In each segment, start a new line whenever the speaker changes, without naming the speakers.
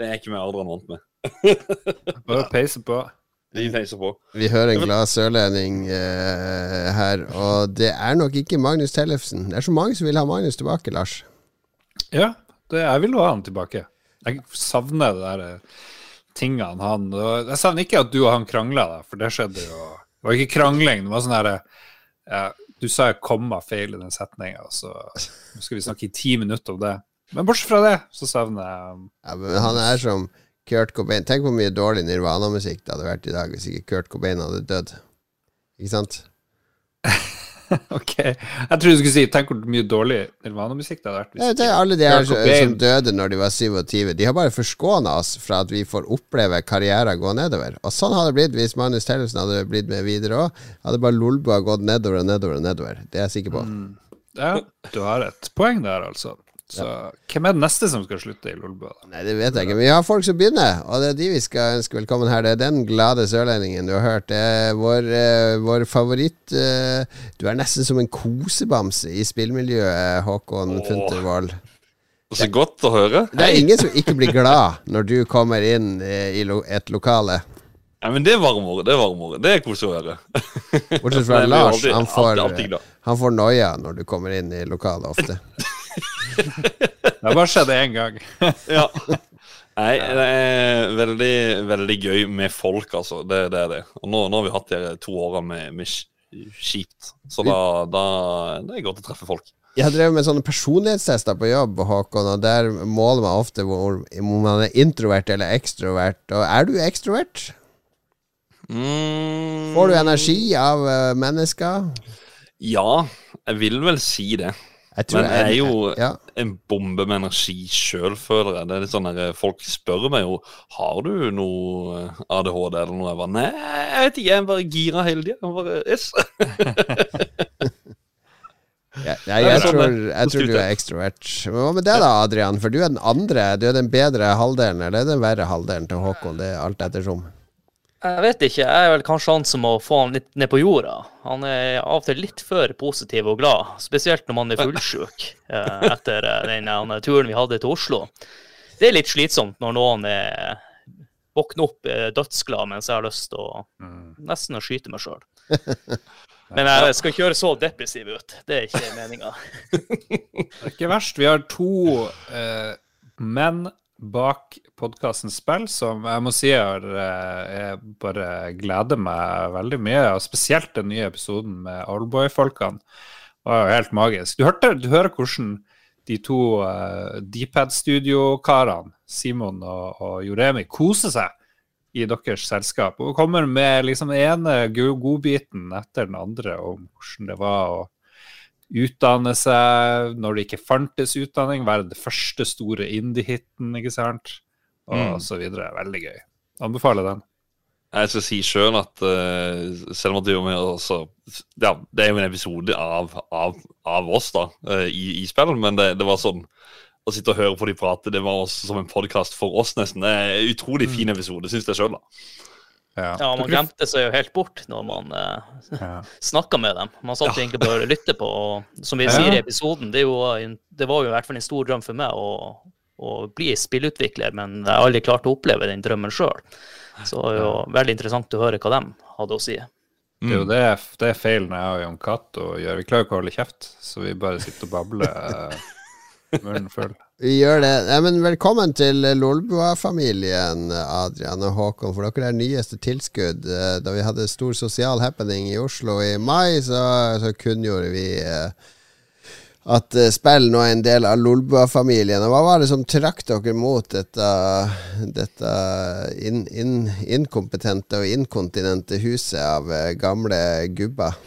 Det er ikke vi Adrian vant med.
Bare peise på.
Vi peiser på.
Vi hører en glad sørlending uh, her, og det er nok ikke Magnus Tellefsen. Det er så mange som vil ha Magnus tilbake, Lars.
Ja, det, jeg vil ha han tilbake. Jeg savner det der eh, tingene han og Jeg savner ikke at du og han krangla, for det skjedde jo Det var ikke krangling, det var sånn herre ja, Du sa jeg komma feil i den setninga, så nå skal vi snakke i ti minutter om det. Men bortsett fra det, så savner jeg
Ja, men han er som Kurt Cobain. Tenk hvor mye dårlig Nirvana-musikk det hadde vært i dag hvis ikke Kurt Cobain hadde dødd. Ikke sant?
Ok. Jeg trodde du skulle si Tenk hvor mye dårlig Nirvana-musikk det hadde vært.
Ja, det er alle de her som, som døde når de var 27. De har bare forskåna oss fra at vi får oppleve karrierer gå nedover. Og sånn hadde det blitt hvis Magnus Tellefsen hadde blitt med videre òg. Hadde bare Lolbua gått nedover og nedover og nedover. Det er jeg sikker på.
Ja, du har et poeng der, altså. Så hvem er den neste som skal slutte i Lolbua?
Nei, det vet jeg ikke. Men vi har folk som begynner, og det er de vi skal ønske velkommen her. Det er den glade sørlendingen du har hørt. Det er vår, eh, vår favoritt eh, Du er nesten som en kosebamse i spillmiljøet, Håkon
Åh.
Funtervold.
Så godt å høre.
Det er ingen som ikke blir glad når du kommer inn eh, i et lokale.
Ja, men det er varmere, Det er varmere. Det er koselig å høre.
Bortsett fra Lars. Han får,
alltid- alltid
han får noia når du kommer inn i lokalet ofte.
Det har bare skjedd én gang.
Ja. Nei, det er veldig, veldig gøy med folk, altså. Det, det er det. Og nå, nå har vi hatt de to åra med, med kjipt, så da, da det er godt å treffe folk.
Jeg har drevet med sånne personlighetstester på jobb, Håkon, og der måler man ofte hvor, om man er introvert eller ekstrovert. Og er du ekstrovert?
Mm,
Får du energi av eh, mennesker?
Ja, jeg vil vel si det. Men jeg er jo
ja.
en bombe med energi sjøl, føler jeg. Det er litt sånn der, Folk spør meg jo Har du noe eh, ADHD eller noe. Jeg bare Nei, jeg vet ikke. Jeg er bare gira hele tida. Jeg bare yes.
Ja,
er
jeg,
sånn
tror, jeg tror du er ekstrovert. Men hva med deg da, Adrian? For du er den andre. Du er den bedre halvdelen, eller den verre halvdelen til Håkon. Det er alt ettersom.
Jeg vet ikke. Jeg er vel kanskje han som må få han litt ned på jorda. Han er av og til litt for positiv og glad, spesielt når man er fullsjuk eh, etter eh, den eh, turen vi hadde til Oslo. Det er litt slitsomt når noen er våkner opp eh, dødsglad mens jeg har lyst til å nesten å skyte meg sjøl. Men jeg skal ikke gjøre så depressiv ut. Det er ikke meninga.
Det er ikke verst. Vi har to eh, menn bak podkasten Spill som jeg må si har eh, jeg bare gleder meg veldig mye. Og spesielt den nye episoden med Oldboy-folkene. var jo helt magisk. Du, hørte, du hører hvordan de to uh, Dpad-studiokarene, Simon og, og Joremi, koser seg i deres selskap. Og kommer med liksom ene godbiten etter den andre om hvordan det var å utdanne seg når det ikke fantes utdanning, være det første store indie-hiten, ikke sant? Og
Mm.
så videre. Veldig gøy. Anbefaler den.
Jeg skal si sjøl at uh, selv om det, er med, også, ja, det er jo en episode av, av, av oss da, uh, i, i spillet, men det, det var sånn å sitte og høre på de prate, det var også som en podkast for oss, nesten. Det er en utrolig fin episode, syns jeg sjøl, da.
Ja,
Ja, man glemte seg jo helt bort når man uh,
Ja.
snakka med dem. Man satt
Ja.
egentlig bare og lytta på. Og som vi
Ja.
sier i episoden, det, er jo en, det var jo i hvert fall en stor drøm for meg å, å bli spillutvikler, men jeg har aldri klart å oppleve den drømmen sjøl. Så det var jo veldig interessant å høre hva de hadde å si.
Det er jo det, det er feilen jeg og Jon Cato gjør. Vi klarer ikke å holde kjeft, så vi bare sitter og babler eh, munnen full.
Vi gjør det. Nei, men velkommen til Lolbua-familien, Adrian og Håkon. For dere er nyeste tilskudd. Eh, Da vi hadde stor sosial happening i Oslo i mai, så, så kunngjorde vi eh, at eh, spill nå er en del av Lolbua-familien. Hva var det som trakk dere mot dette, dette in, in, inkompetente og inkontinente huset av gamle gubber?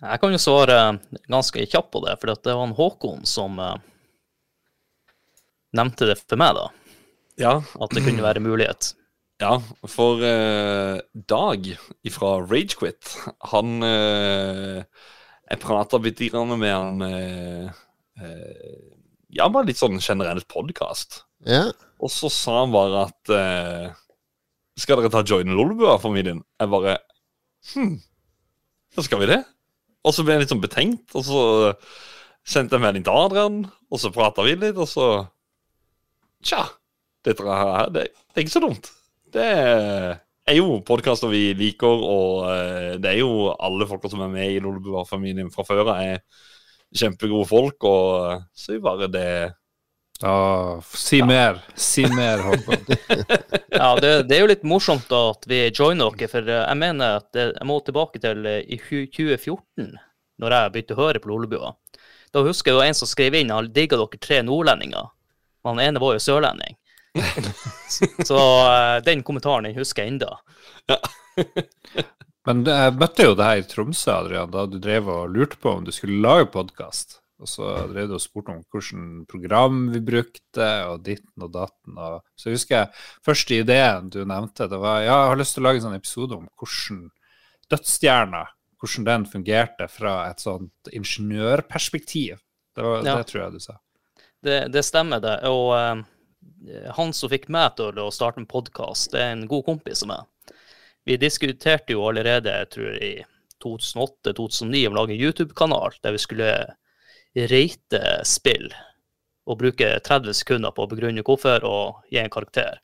Jeg kan jo svare ganske kjapt på det, for det var en Håkon som eh, nevnte det for meg, da.
Ja,
At det kunne være mulighet.
Ja, for eh, Dag fra Ragequit, han eh, Jeg prata bitte grann med han eh, eh, Ja, bare litt sånn generelt podkast.
Ja.
Og så sa han bare at eh, Skal dere ta join Lolbua-familien? Jeg bare Hm, da skal vi det? Og så ble jeg litt sånn betenkt, og så sendte jeg melding til Adrian, og så prata vi litt, og så tja, dette her, det, det er ikke så dumt. Det er jo podkaster vi liker, og eh, det er jo alle folka som er med i Lolebua-familien fra før er kjempegode folk, og eh, så er jo bare det
Åh, si mer. Si mer, Håkon.
Ja, det, det er jo litt morsomt at vi joiner dere, for eh, jeg mener at jeg må tilbake til eh, i 2014, når jeg begynte å høre på Lolebua. Da husker jeg jo en som skrev inn han digga dere tre nordlendinger. Han ene var jo sørlending. Så eh, den kommentaren den husker jeg enda.
Men jeg møtte jo deg i Tromsø, Adrian, da du drev og lurte på om du skulle lage podkast. Og så drev du og spurte om hvilket program vi brukte, og ditten og datten. Og så husker jeg første ideen du nevnte, det var ja, jeg har lyst til å lage en sånn episode om hvordan dødsstjerna hvordan den fungerte fra et sånt ingeniørperspektiv. Det, var,
Ja.
det tror jeg du sa.
Det, det stemmer, det. Og uh, han som fikk meg til å starte en podkast, det er en god kompis av meg. Vi diskuterte jo allerede, jeg tror i 2008-2009 om å lage en YouTube-kanal der vi skulle rate spill og bruke 30 sekunder på å begrunne hvorfor og gi en karakter.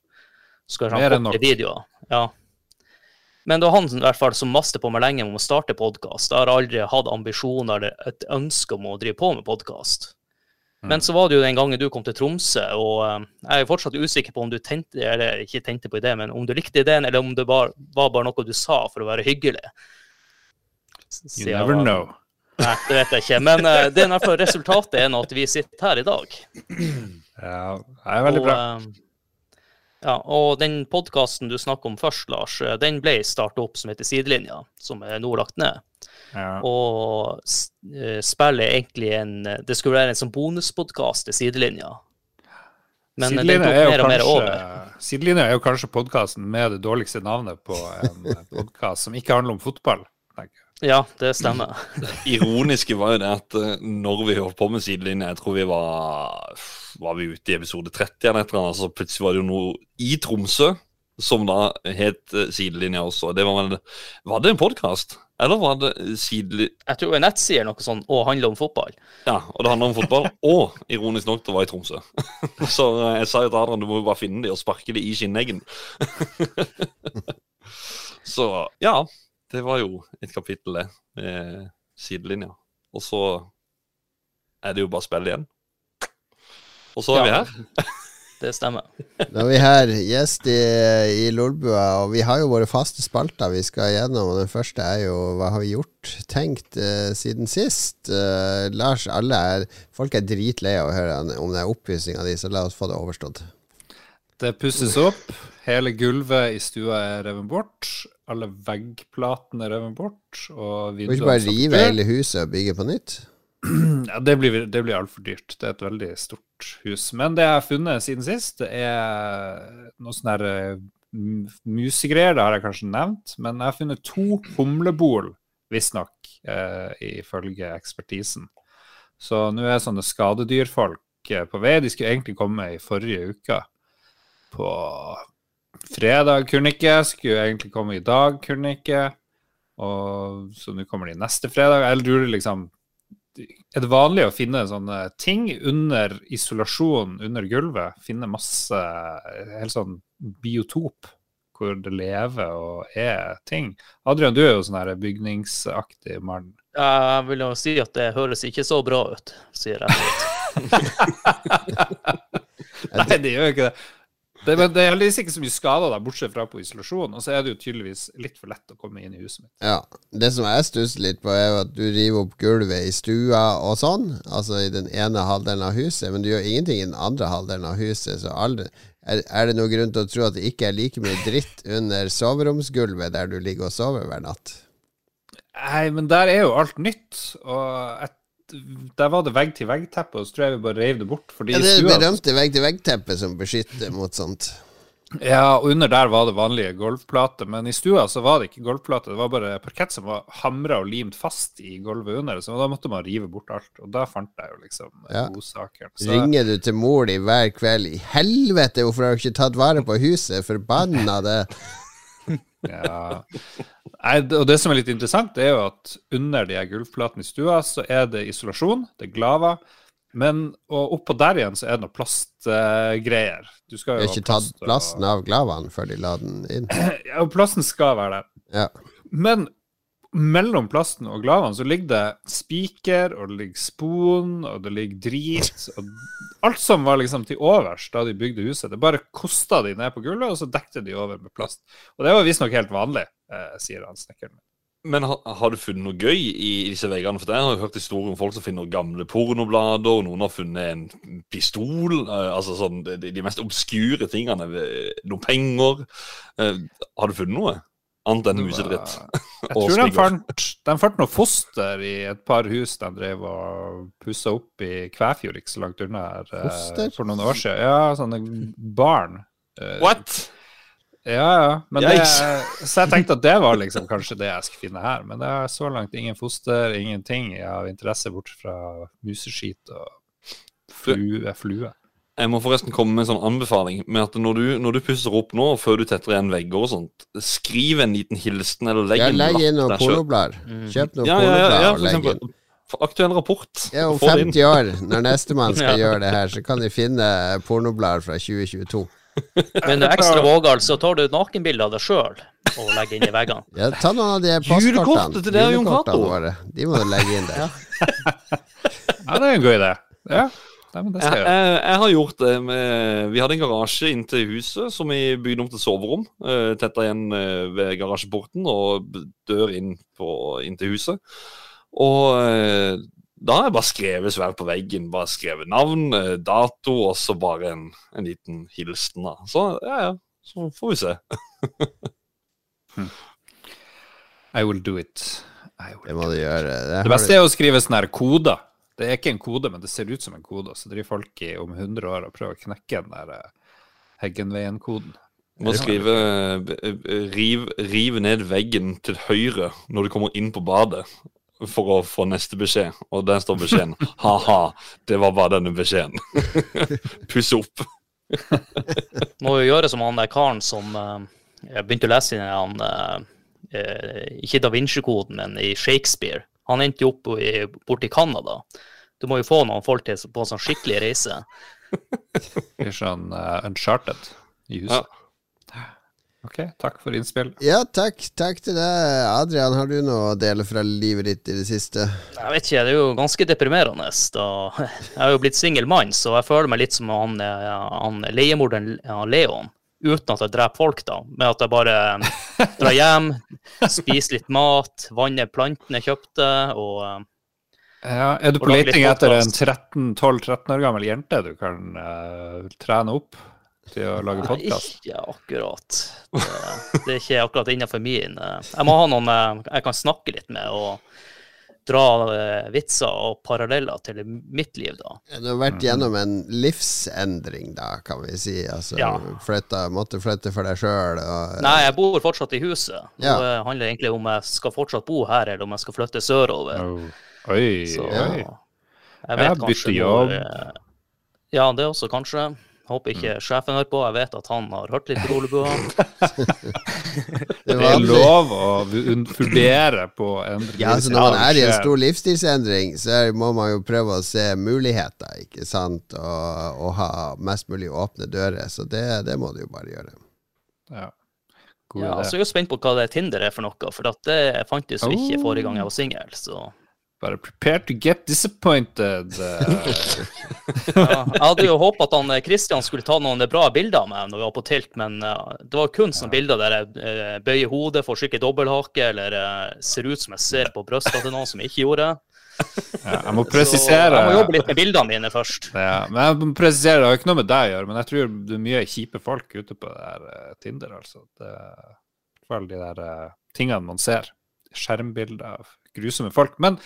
Så skal han
enn
korte videoer. Ja. Men det var han i hvert fall som maste på meg lenge om å starte podkast. Jeg har aldri hatt ambisjoner eller et ønske om å drive på med podkast. Men så var det jo den gangen du kom til Tromsø, og eh, jeg er fortsatt usikker på om du tenkte, eller ikke tenkte på ideen, men om du likte ideen, eller om det var, var bare noe du sa for å være hyggelig. Så
You never
var-
know.
Nei, det vet jeg ikke. Men eh, det er i hvert fall resultatet er nå at vi sitter her i dag.
Ja, det er veldig
og,
bra.
eh, ja, og den podkasten du snakker om først, Lars, eh, den ble starta opp som heter Sidelinja, som er nå lagt ned.
Ja.
Og spillet er egentlig en Det skulle være en sånn bonuspodkast til Sidelinja. Men
Sidelinja er jo kanskje, Sidelinja er jo kanskje podkasten med det dårligste navnet på en podkast som ikke handler om fotball.
Ja, det stemmer.
det ironiske var jo det at eh, når vi holdt på med sidelinje, jeg tror vi var Var vi ute i episode 30 eller et eller annet, så plutselig var det jo noe i Tromsø som da het eh, Sidelinja også. Det var vel Var det en podkast? Eller var det sideli...
Jeg tror en nettside sier noe sånn og handler om fotball.
Ja, og det handler om fotball. Og ironisk nok, det var i Tromsø. Så eh, jeg sa jo til Adrian du må jo bare finne de og sparke de i skinneggen. Så ja, det var jo et kapittel, det. Med sidelinja. Og så er det jo bare å spille igjen. Og så er vi her.
Det stemmer.
Da er vi her, gjest i, i Lolbua, og vi har jo våre faste spalter vi skal gjennom. Og den første er jo hva har vi gjort, tenkt eh, siden sist? Eh, Lars, alle er Folk er dritlei av å høre om det den oppussinga di, så la oss få det overstått.
Det pusses opp. Hele gulvet i stua er revet bort. Alle veggplatene revet bort. Og
Kan ikke bare rive hele huset og bygge på nytt?
Ja, det blir, det blir altfor dyrt. Det er et veldig stort hus. Men det jeg har funnet siden sist, det er noe sånn her eh, musegreier. Det har jeg kanskje nevnt. Men jeg har funnet to humlebol, visstnok, eh, ifølge ekspertisen. Så nå er sånne skadedyrfolk eh, på vei. De skulle egentlig komme i forrige uke. På fredag kunne ikke, skulle egentlig komme i dag, kunne ikke. Og så nå kommer de neste fredag. Jeg lurer liksom er det vanlig å finne sånne ting under isolasjon under gulvet? Finne masse helt sånn biotop hvor det lever og er ting. Adrian, du er jo sånn her bygningsaktig mann.
Jeg vil jo si at det høres ikke så bra ut, sier jeg.
Nei, det gjør jo ikke det. Det, men det er heldigvis ikke så mye skader der, bortsett fra på isolasjon. Og så er det jo tydeligvis litt for lett å komme inn i huset mitt.
Ja. Det som jeg stusser litt på, er jo at du river opp gulvet i stua og sånn, altså i den ene halvdelen av huset, men du gjør ingenting i den andre halvdelen av huset. Så aldri, er, er det noen grunn til å tro at det ikke er like mye dritt under soveromsgulvet der du ligger og sover hver natt?
Nei, men der er jo alt nytt. Og et, der var det vegg-til-vegg-teppe, og så tror jeg vi bare reiv det bort.
Ja, det er det berømte vegg-til-vegg-teppet som beskytter mot sånt.
Ja, og under der var det vanlige gulvplater, men i stua så var det ikke gulvplate, det var bare parkett som var hamra og limt fast i gulvet under, så da måtte man rive bort alt. Og da fant jeg jo liksom
Ja.
godsaken.
Ringer du til mor di hver kveld I helvete, hvorfor har du ikke tatt vare på huset? Forbanna det.
Ja. Nei, og det som er litt interessant, det er jo at under de her gulvplatene i stua, så er det isolasjon, det er glava. Men og oppå der igjen så er det noe plastgreier. du skal jo
ikke tatt
plasten og-
av glavaen før de la den inn.
Ja, og plasten skal være der.
Ja.
Men mellom plasten og glavene så ligger det spiker, og det ligger spon, og det ligger drit. Og alt som var liksom til overs da de bygde huset. Det bare kosta de ned på gulvet, og så dekte de over med plast. Og det var visstnok helt vanlig, eh, sier han snekkeren.
Men har, har du funnet noe gøy i disse veggene? For jeg har hørt historier om folk som finner gamle pornoblader, og noen har funnet en pistol. eh, altså sånn de, de mest obskure tingene. eh, Noen penger. Eh, har du funnet noe? Annet enn musedritt.
Jeg tror de fant, de fant noe foster i et par hus de drev og pussa opp i Kvæfjord, ikke så langt unna her, eh,
Foster?
for noen år siden. Ja, sånne barn. Eh,
What?
Ja, ja. Men det, så jeg tenkte at det var liksom kanskje det jeg skulle finne her. Men det er så langt ingen foster, ingenting av interesse bort fra museskit og flue. flue.
Jeg må forresten komme med en sånn anbefaling med at når du, når du pusser opp nå, før du tetter igjen vegger og sånt, skriv en liten hilsen eller legg
Ja,
en
legg inn noen
der
pornoblader.
Mm.
Kjøp noen
Ja, ja, ja, ja,
og legg inn.
Aktuell rapport.
Ja, om
Få det inn.
50 år, når nestemann skal
Ja.
gjøre det her, så kan de finne pornoblader fra 2022.
Men det er ekstra vågal, så tar du nakenbilde av deg sjøl og legger inn i veggene.
Ja, ta noen av de postkortene.
til deg, Jon
Julekortene
Cato.
våre. De må du legge inn der.
Ja, det er en god idé. Ja, Nei, men det
Jeg,
skal jeg gjøre.
jeg, jeg har gjort det med Vi hadde en garasje inntil huset som vi bygde om til soverom. Uh, Tetta igjen eh, ved garasjeporten og dør inn, på, inntil huset. Og eh, da har jeg bare skrevet svært på veggen. Bare skrevet navn, eh, dato og så bare en, en liten hilsen. da. Så ja, ja. Så får vi se.
I will do it. Will.
Det må du gjøre. Det,
Det beste er å skrive sånne her koder. Det er ikke en kode, men det ser ut som en kode. Så driver folk i om 100 år og prøver å knekke den der eh, Heggenveien-koden.
Må skrive eh, eh, riv, riv ned veggen til høyre når du kommer inn på badet. For å få neste beskjed. Og der står beskjeden. Ha-ha, det var bare denne beskjeden. Puss opp.
Må jo gjøre som han der karen som uh, Jeg begynte å lese inn han uh, eh, Ikke Da Vinci-koden, men i Shakespeare. Han endte jo opp i, borte i Canada. Du må jo få noen folk til på en sånn skikkelig reise.
Blir sånn uh, uncharted i huset. OK, takk for innspill.
Ja, takk. Takk til deg. Adrian, har du noe å dele fra livet ditt i det siste?
Jeg vet ikke, det er jo ganske deprimerende. Da. Jeg er jo blitt singel mann, så jeg føler meg litt som han, eh, han leiemorderen Leon. Uten at jeg dreper folk, da. Med at jeg bare drar hjem, spiser litt mat, vanner plantene jeg kjøpte, og eh,
Ja, er du på leting etter en 13-12-13 år gammel jente du kan uh, trene opp til å lage podkast?
Ikke akkurat. Det, det er ikke akkurat innenfor min eh, Jeg må ha noen jeg kan snakke litt med, og dra eh, vitser og paralleller til mitt liv, da.
Du har vært gjennom en livsendring, da, kan vi si. Altså,
Ja.
flytta, måtte flytte for deg sjøl.
Nei, jeg bor fortsatt i huset.
Ja.
Det handler egentlig om jeg skal fortsatt bo her, eller om jeg skal flytte sørover.
Oh. Oi,
Så
oi.
jeg
Ja,
vet
bytte
kanskje
jobb.
hvor, eh, Ja, det også, kanskje. Håper ikke
Mm.
sjefen hører på. Jeg vet at han har hørt litt Rolebua.
Det
Det er lov å vu- vurdere på endre
Ja, altså Når man er i en stor livsstilsendring, så er- må man jo prøve å se muligheter, ikke sant? Og, og ha mest mulig åpne dører. Så det, det må du jo bare gjøre.
Ja. God
Ja,
idé.
så jeg er jo spent på hva det Tinder er for noe, for at det fantes jo ikke
Oh.
forrige gang jeg var singel. Så
Bare prepare to get disappointed. eh.
ja, jeg hadde jo håpet at han eh, Christian skulle ta noen bra bilder av meg når vi var på tilt, men eh, det var kun sånne bilder der jeg eh, bøyer hodet, får skikkelig dobbelthake, eller eh, ser ut som jeg ser på brystet til noen som jeg ikke gjorde.
ja, jeg må
Så jeg må jobbe litt med bildene mine først.
ja, men jeg må presisere, Det har ikke noe med deg å gjøre, men jeg tror det er mye kjipe folk ute på det der eh, Tinder. altså. Det er i hvert fall de der eh, tingene man ser. Skjermbilder av grusomme folk. Men,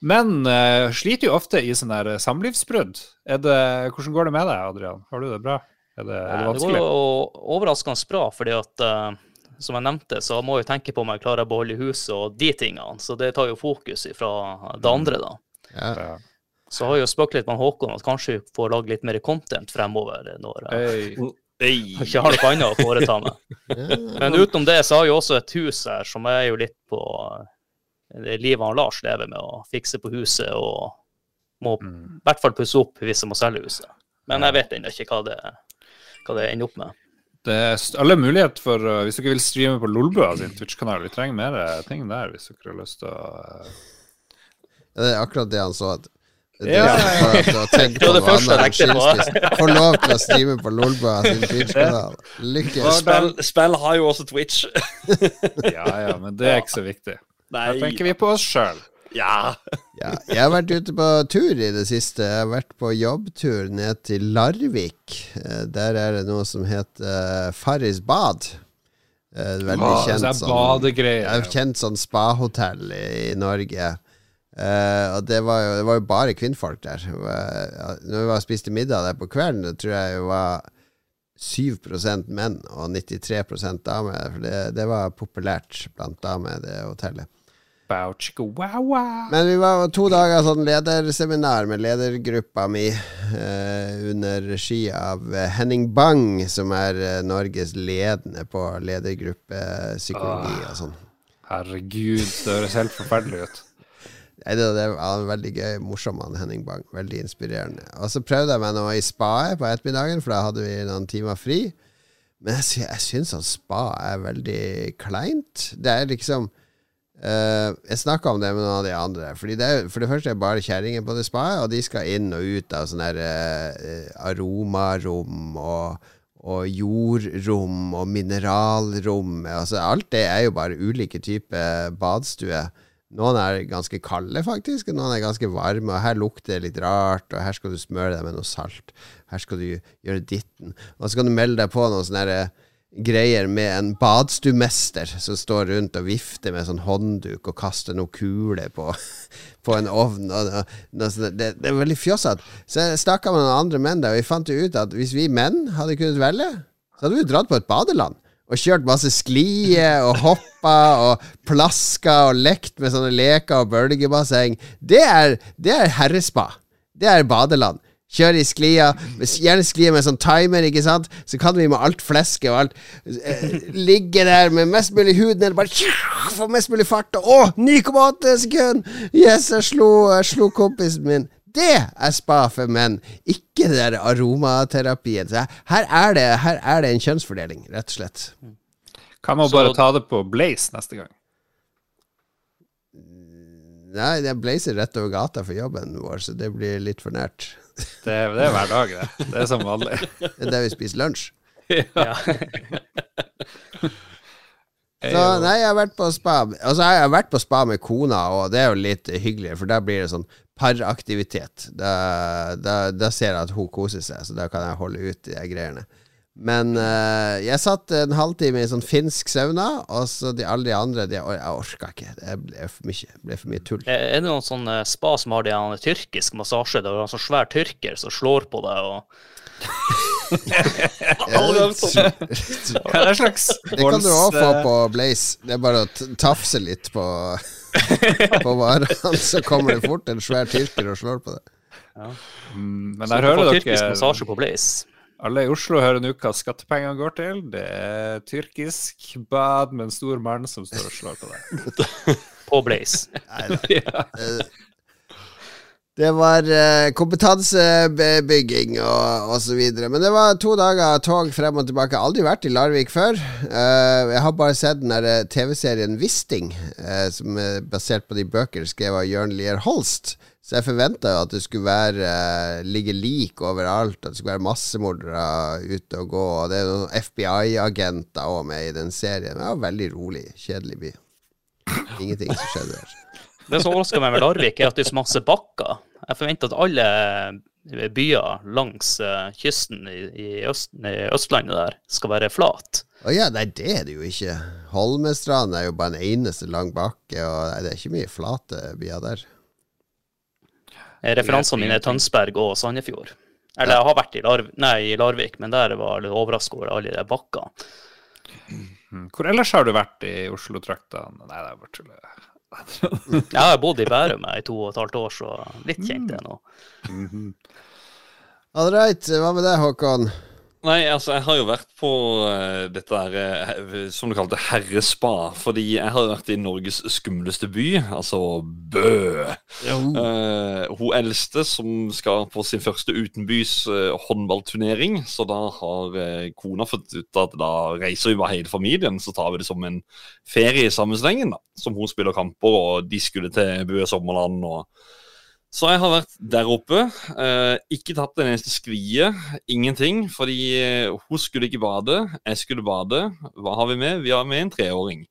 men uh, sliter jo ofte i sånne der samlivsbrudd. Er det, hvordan går det med deg, Adrian? Har du det bra? Er det, er det
vanskelig? Det går jo overraskende bra, fordi at uh, som jeg nevnte, så må jeg tenke på om jeg klarer å beholde huset og de tingene. Så det tar jo fokus fra det andre, da.
Ja.
Ja.
Så har jeg jo spøkt litt med Håkon at kanskje vi får lage litt mer content fremover når jeg
Hey.
Hey.
ikke har noe annet å foreta meg. Men utenom det så har jeg jo også et hus her som er jo litt på det livet han Lars lever med, å fikse på huset og Må i
Mm.
hvert fall pusse opp hvis han må selge huset. Men jeg vet ennå ikke hva det, hva det ender opp med.
Det er alle muligheter for uh, Hvis dere vil streame på Lolbua sin Twitch-kanal, vi trenger mer uh, ting der hvis dere har lyst til å uh,
Det er akkurat det han så. At det
Ja,
for på noe annet enn. Få lov til å streame på Lolbua sin Twitch-kanal. Lykke.
Spill, spill har jo også Twitch.
Ja ja, men det er ikke så viktig. Da tenker vi på oss sjøl.
Ja.
Ja, jeg har vært ute på tur i det siste. Jeg har vært på jobbtur ned til Larvik. Eh, Der er det noe som heter uh, Farris bad. Eh, Veldig kjent sånn kjent sånn spahotell i, i Norge. Eh, og det var, jo, det var jo bare kvinnfolk der. Når vi var spiste middag der på kvelden, det tror jeg var 7% menn og 93% damer. For det, det var populært blant damer, det hotellet. Men vi var to dager sånn lederseminar med ledergruppa mi eh, under regi av eh, Henning Bang, som er eh, Norges ledende på ledergruppepsykologi og sånn.
Herregud, det høres helt forferdelig ut.
Nei, det, det var veldig gøy, morsom han Henning Bang. Veldig inspirerende. Og så prøvde jeg meg nå i spaet på ettermiddagen, for da hadde vi noen timer fri. Men jeg, sy jeg syns at spa er veldig kleint. Det er liksom eh, Jeg snakka om det med noen av de andre. Fordi det for det første er bare kjerringer på det spaet, og de skal inn og ut av sånne her, uh, aromarom og og jordrom og mineralrom. Altså, alt det er jo bare ulike typer badstuer. Noen er ganske kalde, faktisk, og noen er ganske varme. Og her lukter det litt rart, og her skal du smøre deg med noe salt. Her skal du gjøre ditten. Og så kan du melde deg på noen sånne her, eh, greier med en badstuemester som står rundt og vifter med sånn håndduk og kaster noen kuler på, på en ovn. Og, og, og, det, det er veldig fjossete. Så jeg snakka med andre menn der, og vi fant jo ut at hvis vi menn hadde kunnet velge, så hadde vi dratt på et badeland. Og kjørt masse sklier og hoppa og plaska og lekt med sånne leker og bølgebasseng. Det det er herrespa. Det er badeland. Kjøre i sklia, gjerne sklia med sånn timer, ikke sant. Så kan vi med alt flesket og alt eh, ligge der med mest mulig hud ned, bare få mest mulig fart. Og, Å, 9,8 sekunder! Yes, jeg slo, jeg slo kompisen min. Det er spa for menn, ikke det der aromaterapien. Så her er, det, her er det en kjønnsfordeling, rett og slett.
Kan man
Så-
bare ta det på Blaze neste gang?
Nei, jeg blazer rett over gata for jobben vår, så det blir litt for nært.
Det, det er hver dag, det. Det er som vanlig.
Det er der vi spiser lunsj.
Ja.
Så nei, jeg har vært på spa Altså, jeg har vært på spa med kona, og det er jo litt hyggelig, for da blir det sånn paraktivitet. Da, da, da ser jeg at hun koser seg, så da kan jeg holde ut de greiene. Men uh, jeg satt en halvtime i sånn finsk sauna, og så de alle de andre de, Jeg orka ikke. Det ble for mye, ble for mye tull.
Er er det noen sånn eh, spa som har de en tyrkisk massasje? Det er en sånn svær tyrker som slår på deg og.
Hva er det slags
Det kan du òg få på Blaze. Det er bare å tafse litt på På varene, så kommer det fort en svær tyrker og slår på deg.
Mm, Men der hører
dere tyrkisk massasje på Blaze.
Alle i Oslo hører nå hva skattepengene går til. Det er tyrkisk bad med en stor mann som står og slår på deg.
På Blaze.
Ja.
Det var eh, kompetansebygging og, og så videre. Men det var to dager tog frem og tilbake. Jeg har aldri vært i Larvik før. Eh, jeg har bare sett den eh, TV-serien Wisting, som er basert på de bøker skrevet av Jørn Lier Holst. Så jeg forventa jo at det skulle være eh, ligge lik overalt, at det skulle være massemordere ute og gå. Og det er noen FBI-agenter òg med i den serien. Men det var veldig rolig. Kjedelig by. Ingenting som skjedde der.
Det som overrasker meg med Larvik, er at det er så masse bakker. Jeg forventer at alle eh, byer langs eh, kysten i, i, øst, i Østlandet der skal være flat.
Å ja, nei, det er det jo ikke. Holmestrand er jo bare en eneste lang bakke, og det er ikke mye flate byer der.
Eh, Referansene mine er Tønsberg og Sandefjord. Eller jeg har vært i, Larv nei, i Larvik, men der var jeg litt overraska over alle de bakkene.
Mm. Hvor ellers har du vært i Oslo-traktene? Nei, det er bare tull.
Jeg har bodd i Bærum i to og et halvt år, så litt kjent det nå.
All right, hva med deg, Håkon?
Nei, altså, jeg har jo vært på uh, dette der, uh, som du kalte herrespa. Fordi jeg har vært i Norges skumleste by, altså Bø. Uh, hun eldste som skal på sin første utenbys håndballturnering. Så da har kona fått ut at da reiser vi bare hele familien. Så tar vi det som en ferie i sammenslengen, da. Som hun spiller kamper, og de skulle til Bø Sommerland. og så jeg har vært der oppe. Eh, ikke tatt en eneste skvie. Ingenting. Fordi eh, hun skulle ikke bade, jeg skulle bade. Hva har vi med? Vi har med en treåring.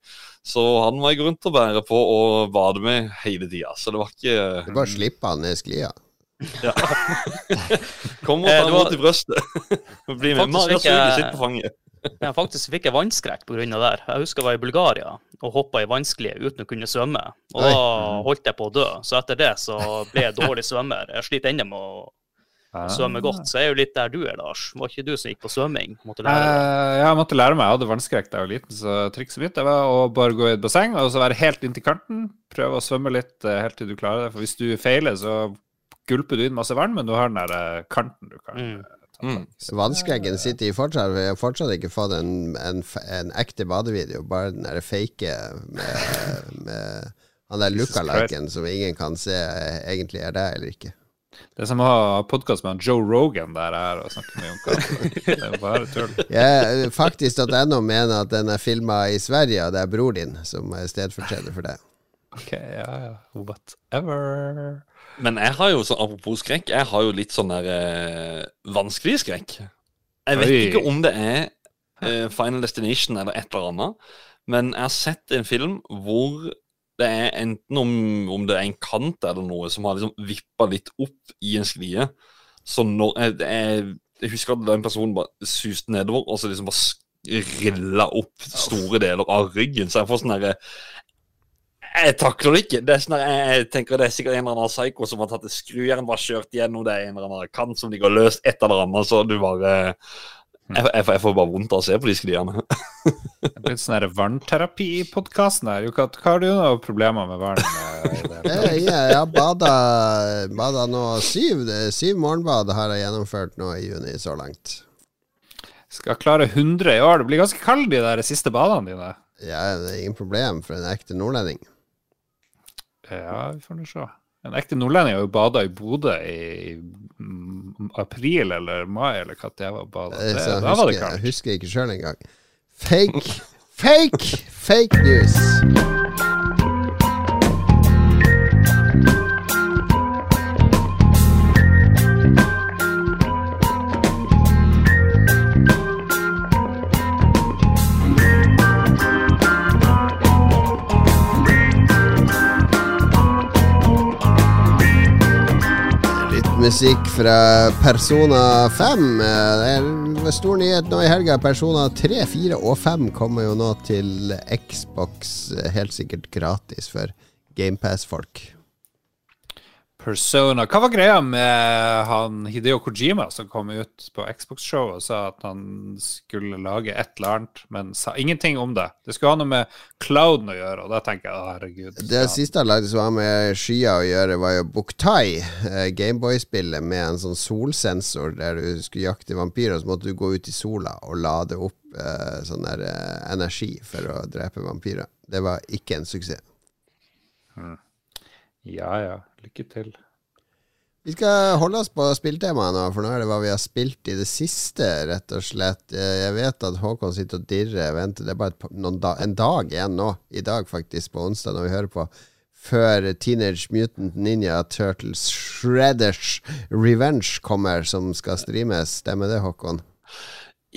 Så han var jeg rundt og bære på og bade med hele tida. Så det var ikke
Du bare slipper han ned sklia?
Ja. Kom og ta imot i brøstet. Bli med.
Faktisk
Maria
fikk jeg-
suger sitt på fanget.
Ja, faktisk fikk jeg vannskrekk pga. det der. Jeg husker jeg var i Bulgaria og hoppa i vannsklie uten å kunne svømme. Og
Oi.
da holdt jeg på å dø. Så etter det så ble jeg dårlig svømmer. Jeg sliter ennå med å
Ah.
svømme godt. Så jeg er jo litt der du er, Lars. Var ikke du som gikk på svømming? Måtte lære deg.
Eh, jeg måtte lære meg. Jeg hadde vannskrekk da jeg var liten, så trikset mitt var å bare gå i et basseng og så være helt inntil kanten. Prøve å svømme litt eh, helt til du klarer det. For hvis du feiler, så gulper du inn masse vann, men du har den der eh, kanten du kan
Mm.
Mm.
Vannskreggen sitter i fortsatt. Vi har fortsatt ikke fått en, en, en ekte badevideo, bare den derre fake med, med han der lookaliken som ingen kan se eh, egentlig er det eller ikke.
Det er som å ha podkast med Joe Rogan der her og snakke med Jonka. Det er bare tull.
Jeg, faktisk.no mener at den er filma i Sverige, og det er bror din som er stedfortreder for det.
Ok, ja, ja. Whatever.
Men jeg har jo, så apropos skrekk, jeg har jo litt sånn der eh, vanskelig skrekk. Jeg vet
Oi.
ikke om det er eh, Final Destination eller et eller annet, men jeg har sett en film hvor det er enten om, om det er en kant eller noe som har liksom vippa litt opp i en sklie. Så når jeg, jeg, jeg husker at den personen bare suste nedover, og så liksom bare rilla opp store deler av ryggen. Så jeg får sånn derre jeg takler det ikke. Det er sånn jeg, jeg tenker det er sikkert en eller annen psyko som har tatt et skrujern, bare kjørt gjennom det en eller annen kant som de går løst, et eller annet, så du bare jeg, jeg, får- jeg får bare vondt av å se på de skliene.
Det er blitt sånn her vannterapi-podkasten her. Jokat, hva har du noen problemer med vann? jeg, i det?
Eh, ja, jeg har bada, bada nå syv, syv morgenbad har jeg gjennomført nå i juni så langt.
Skal klare 100 i år. Det blir ganske kaldt de der siste badene dine.
Ja, det er ingen problem for en ekte nordlending.
Ja, vi får nå se. En ekte nordlending har jo bada i Bodø i april eller mai, eller hva det var. Bada.
Eh,
Det, da var det
husker, jeg
kaldt.
husker ikke sjøl engang. Fake, fake, fake news. Musikk fra Persona 5. Eh, Det er en stor nyhet nå i helga. Persona 3, 4 og 5 kommer jo nå til Xbox, eh, helt sikkert gratis for GamePass-folk.
Persona. Hva var greia med han Hideo Kojima som kom ut på Xbox-show og sa at han skulle lage et eller annet, men sa ingenting om det? Det skulle ha noe med clouden å gjøre, og da tenker jeg herregud.
Det
han-
siste han lagde som var med skyer å gjøre, var jo Buktai, eh, Gameboy-spillet med en sånn solsensor der du skulle jakte vampyrer, så måtte du gå ut i sola og lade opp eh, sånn der eh, energi for å drepe vampyrer. Det var ikke en suksess.
Ja ja, lykke til.
Vi skal holde oss på spilltemaet nå, for nå er det hva vi har spilt i det siste, rett og slett. Eh, Jeg vet at Håkon sitter og dirrer. Vent, det er bare et, da, en dag igjen nå, i dag faktisk, på onsdag, når vi hører på, før Teenage Mutant Ninja Turtles Shredders Revenge kommer, som skal streames. Stemmer det, Håkon?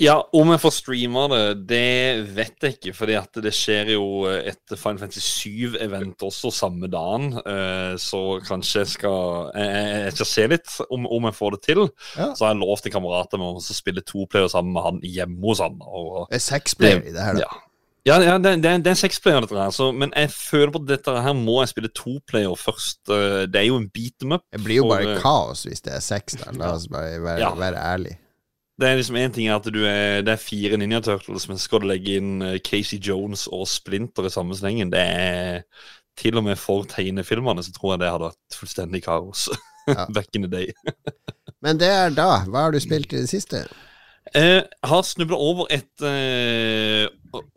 Ja, om jeg får streama det, det vet jeg ikke. fordi at det skjer jo et Final Fantasy 7-event også samme dagen. eh, Så kanskje jeg skal Jeg, skal se litt om, om jeg får det til.
Ja.
Så har jeg lovt kamerater med å spille to player sammen med han hjemme hos han. Og,
Det er sexplayer i det her, da.
ja. Ja, ja det, det, det er en sexplayer, dette her. Så, men jeg føler på at dette her må jeg spille toplayer først. eh, Det er jo en beat them up.
Det blir jo bare
eh,
kaos hvis det er sex, da. La oss bare være,
Ja.
være ærlige.
Det er liksom en ting er at er, det er fire Ninja Turtles, men skal du legge inn eh, Casey Jones og Splinter i samme slengen. Det er til og med for tegnefilmene så tror jeg det hadde vært fullstendig kaos.
Ja.
Back in the day.
Men det er da. Hva har du spilt i det siste?
Eh, Jeg har snubla over et eh,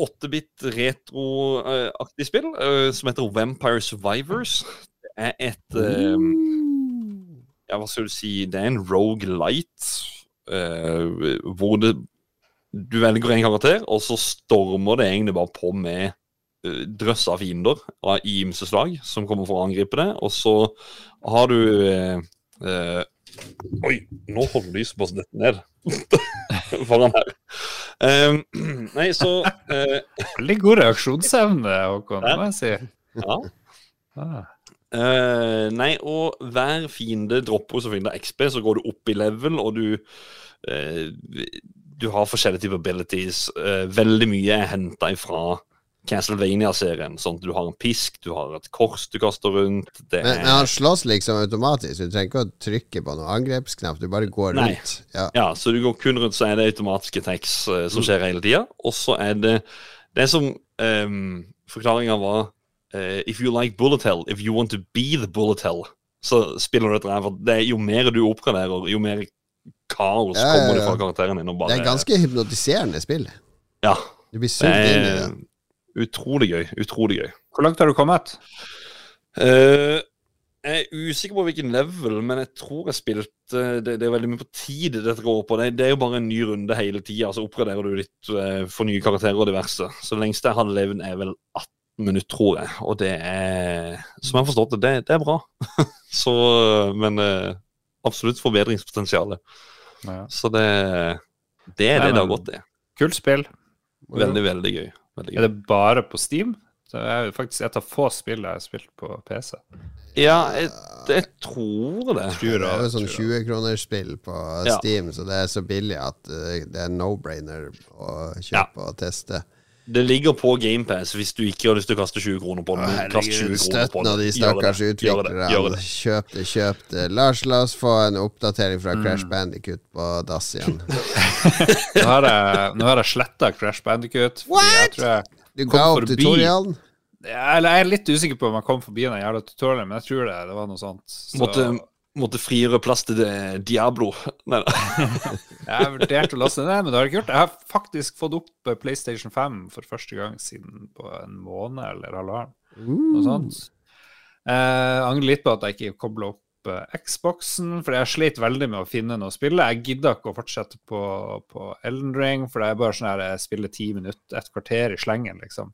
8-bit retroaktig spill eh, som heter Vampire Survivors. Det er et eh, Ja, hva skal du si Det er en rogue light eh, hvor det Du velger en karakter, og så stormer det egentlig bare på med uh, drøss av fiender av ymse slag som kommer for å angripe det. Og så har du uh, Oi, nå holder lyset på å dette ned foran her. Eh, nei, så
Veldig god reaksjonsevne, Håkon, må jeg si.
Ja.
Ah.
Eh, nei, og hver fiende dropper så finner XP, så går du opp i level, og du uh, Du har forskjellige typer abilities. Uh, veldig mye er henta ifra Castlevania-serien. Sånn at du har en pisk, du har et kors du kaster rundt. Det
Men, men han slåss liksom automatisk. Du trenger ikke å trykke på noen angrepsknapp. Du bare går
Nei.
rundt. Ja.
Ja, så du går kun rundt, så er det automatiske tekst som skjer hele tida. Og så er det Det som um, forklaringa var eh, If you like bullet hell, if you want to be the bullet hell, så spiller du et her. For det er jo mer du oppgraderer, jo mer kaos
Ja, ja,
kommer det fra karakteren din. Og bare,
Det er ganske hypnotiserende spill.
Ja.
Du blir sugd inn i det.
utrolig gøy. Utrolig gøy.
Hvor langt har du kommet?
Uh, jeg er usikker på hvilken level, men jeg tror jeg spilte Det, det er veldig mye på tid dette går på. Det, det er jo bare en ny runde hele tida, så oppgraderer du litt uh, for nye karakterer og diverse. Så det lengste jeg hadde levd, er vel 18 minutter, tror jeg. Og det er, som jeg har forstått det, det, det er bra. så Men eh, absolutt forbedringspotensial.
Ja.
Så det, det er
Nei,
det det har gått i.
Kult spill.
Veldig, veldig gøy. Veldig gøy.
Er det bare på Steam? Det er jo faktisk et av få spill jeg har spilt på PC.
Ja, jeg, jeg tror det.
Tror
Det er jo sånn
tror jeg.
20-kronersspill på
Ja.
Steam, så det er så billig at eh, det er no-brainer å kjøpe og teste.
Det ligger på GamePass hvis du ikke har lyst til å kaste 20 kroner på den. Kast 20 kroner
Støtt
på
nå de
den. Det.
stakkars utviklerne. Kjøp det, kjøp det. Lars, la oss få en oppdatering
Mm.
fra Crash Bandicut på dass igjen.
Nå har jeg, nå har jeg sletta Crash Bandicut. jeg,
Du
Kom
ga opp tutorialen.
jeg, eller jeg er litt usikker på om jeg kom forbi den jævla tutorialen, men jeg tror det, det var noe sånt. Så,
Måtte, måtte frigjøre plass til det Diablo. Nei, nei.
Jeg vurderte å laste ned, men det har jeg ikke gjort. Jeg har faktisk fått opp eh, PlayStation 5 for første gang siden på en måned eller halvannen. Noe sånt. Jeg angrer litt på at jeg ikke kobla opp eh, Xboxen, for jeg slet veldig med å finne noe å spille. Jeg gidda ikke å fortsette på, på Elden Ring, for det er bare sånn her jeg spiller ti minutter, et kvarter i slengen, liksom.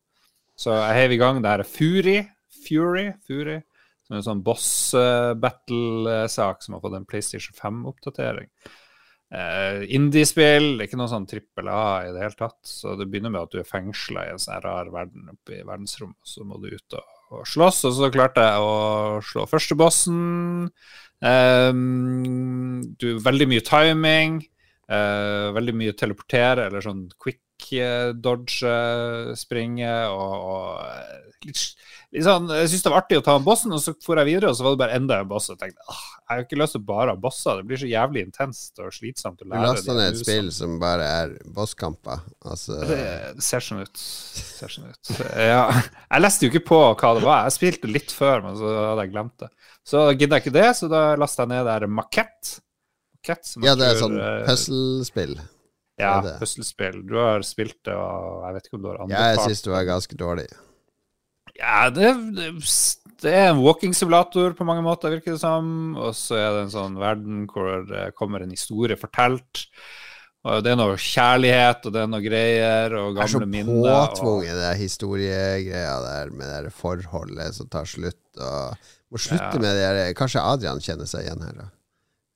Så jeg heiv i gang det her Fury, Fury, Fury, en sånn boss eh, battle-sak som har fått en PlayStation 5-oppdatering. Uh, Indiespill, det er ikke noe sånn trippel A i det hele tatt. Så det begynner med at du er fengsla i en sånn rar verden oppe i verdensrommet, så må du ut og, og slåss. Og så klarte jeg å slå første bossen. Um, du Veldig mye timing. Uh, veldig mye teleportere, eller sånn quick eh, dodge, eh, springe og, og eh, litt, litt sånn Jeg syntes det var artig å ta en bossen, og så for jeg videre, og så var det bare enda en boss. Og jeg tenkte ah, jeg har ikke lyst til bare å ha bosser. Det blir så jævlig intenst og slitsomt å
Du
lære.
lasta
de
ned et spill som bare er bosskamper. Altså
Det, det ser sånn ut. Ser sånn ut. Ja. Jeg leste jo ikke på hva det var. Jeg spilte litt før, men så hadde jeg glemt det. Så gidder jeg ikke det, så da lasta jeg ned det her Makett. Makett
Ja, det er sånn
eh,
puslespill.
Ja, puslespill. Du har spilt det, og jeg vet ikke om du har
Ja, jeg syns du er ganske dårlig.
Ja, det, det, det er en walking-simulator på mange måter, virker det som. Og så er det en sånn verden hvor det kommer en historie fortalt. Og det er noe kjærlighet, og det er noe greier, og gamle minner.
Det er så
minner. og-
påtvunget, det historiegreia der med det forholdet som tar slutt. Og må slutte
Ja.
med det der Kanskje Adrian kjenner seg igjen her, da.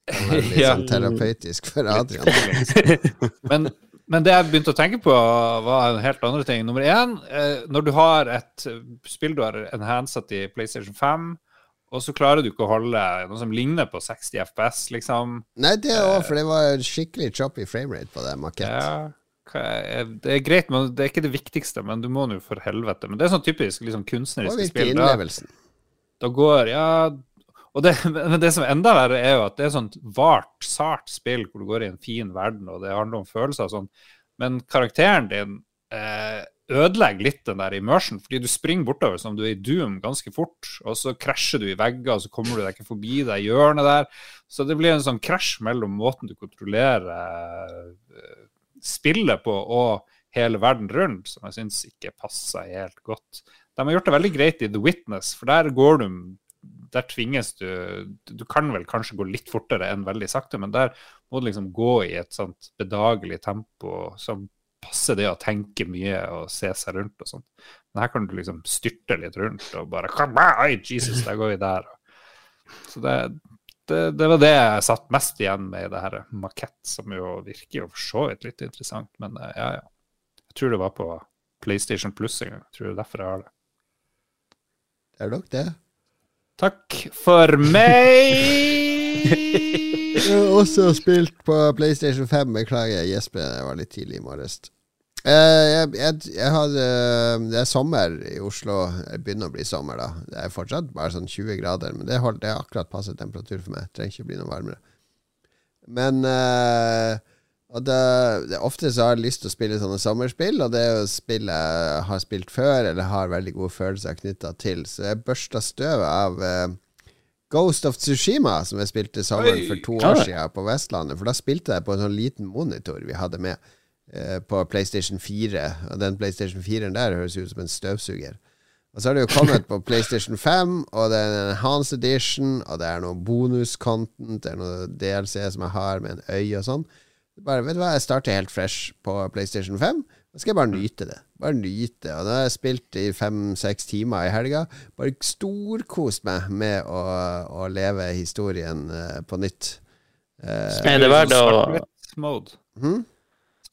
Det litt
Ja.
sånn terapeutisk for Adrian.
Men, men det jeg begynte å tenke på, var en helt andre ting. Nummer én, eh, når du har et eh, spill du har enhancet i PlayStation 5, og så klarer du ikke å holde noe som ligner på 60 FPS, liksom.
Nei, det òg, for det var skikkelig choppy framerate på det makett.
Ja, det er greit, men det er ikke det viktigste. Men du må nå for helvete. Men det er sånn typisk liksom, kunstneriske spill. Da, da går Ja. Og det, men det som er enda verre, er jo at det er sånt vart, sart spill hvor du går i en fin verden, og det handler om følelser og sånn. Men karakteren din eh, ødelegger litt den der immersion, fordi du springer bortover som du er i Doom ganske fort, og så krasjer du i vegger, og så kommer du deg ikke forbi det hjørnet der. Så det blir en sånn krasj mellom måten du kontrollerer eh, spillet på og hele verden rundt, som jeg syns ikke passer helt godt. De har gjort det veldig greit i The Witness, for der går du Der tvinges du Du kan vel kanskje gå litt fortere enn veldig sakte, men der må du liksom gå i et sånt bedagelig tempo som passer det å tenke mye og se seg rundt og sånt. Men her kan du liksom styrte litt rundt og bare Oi, Jesus, der går vi der. Så det, det, det, var det jeg satt mest igjen med i det her makett, som jo virker jo for så vidt litt interessant. Men eh, ja, ja. Jeg tror det var på PlayStation Plus en gang. Jeg tror det er derfor jeg har det.
Det er nok det.
Takk for meg!
jeg har også spilt på PlayStation 5. Beklager, Jesper, jeg var litt tidlig i morges. Uh, jeg, jeg, jeg hadde, det er sommer i Oslo. Det begynner å bli sommer, da. Det er fortsatt bare sånn 20 grader, men det, holdt, det er akkurat passe temperatur for meg. Det trenger ikke bli noe varmere. Men uh, og det, det, Ofte så har jeg lyst til å spille sånne sommerspill, og det er jo spill jeg har spilt før, eller har veldig gode følelser knytta til. Så jeg børsta støvet av uh, Ghost of Tsushima, som jeg spilte sommeren for to år siden på Vestlandet. For da spilte jeg på en sånn liten monitor vi hadde med uh, på PlayStation 4. Og den PlayStation 4-en der høres ut som en støvsuger. Og så har det jo kommet på PlayStation 5, og det er en Enhanced Edition, og det er noe bonus-content, det er noe DLC som jeg har med en øy og sånn. Bare, vet du hva, jeg starter helt fresh på PlayStation 5. Da skal jeg bare nyte det. Bare nyte. Og da har jeg spilt i fem-seks timer i helga. Bare storkost meg med å, å leve historien uh, på nytt.
Uh, er det verdt å
hmm?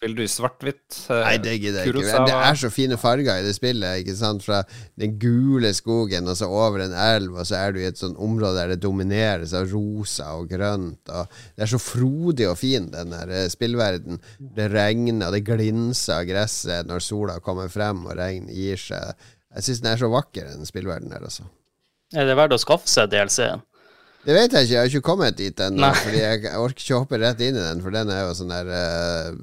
Spiller du i svart-hvitt?
Uh, Nei, det gidder jeg ikke. Det er så fine farger i det spillet. Ikke sant? Fra den gule skogen og så over en elv, og så er du i et sånt område der det domineres av rosa og grønt. Og det er så frodig og fin, den der eh, spillverden. Det regner, og det glinser av gresset når sola kommer frem og regn gir seg. Jeg syns den er så vakker, den spillverdenen her, altså.
Er det verdt å skaffe seg DLC-en?
Det vet jeg ikke, jeg har ikke kommet dit ennå. Fordi jeg orker ikke å hoppe rett inn i den, for den er jo sånn der uh,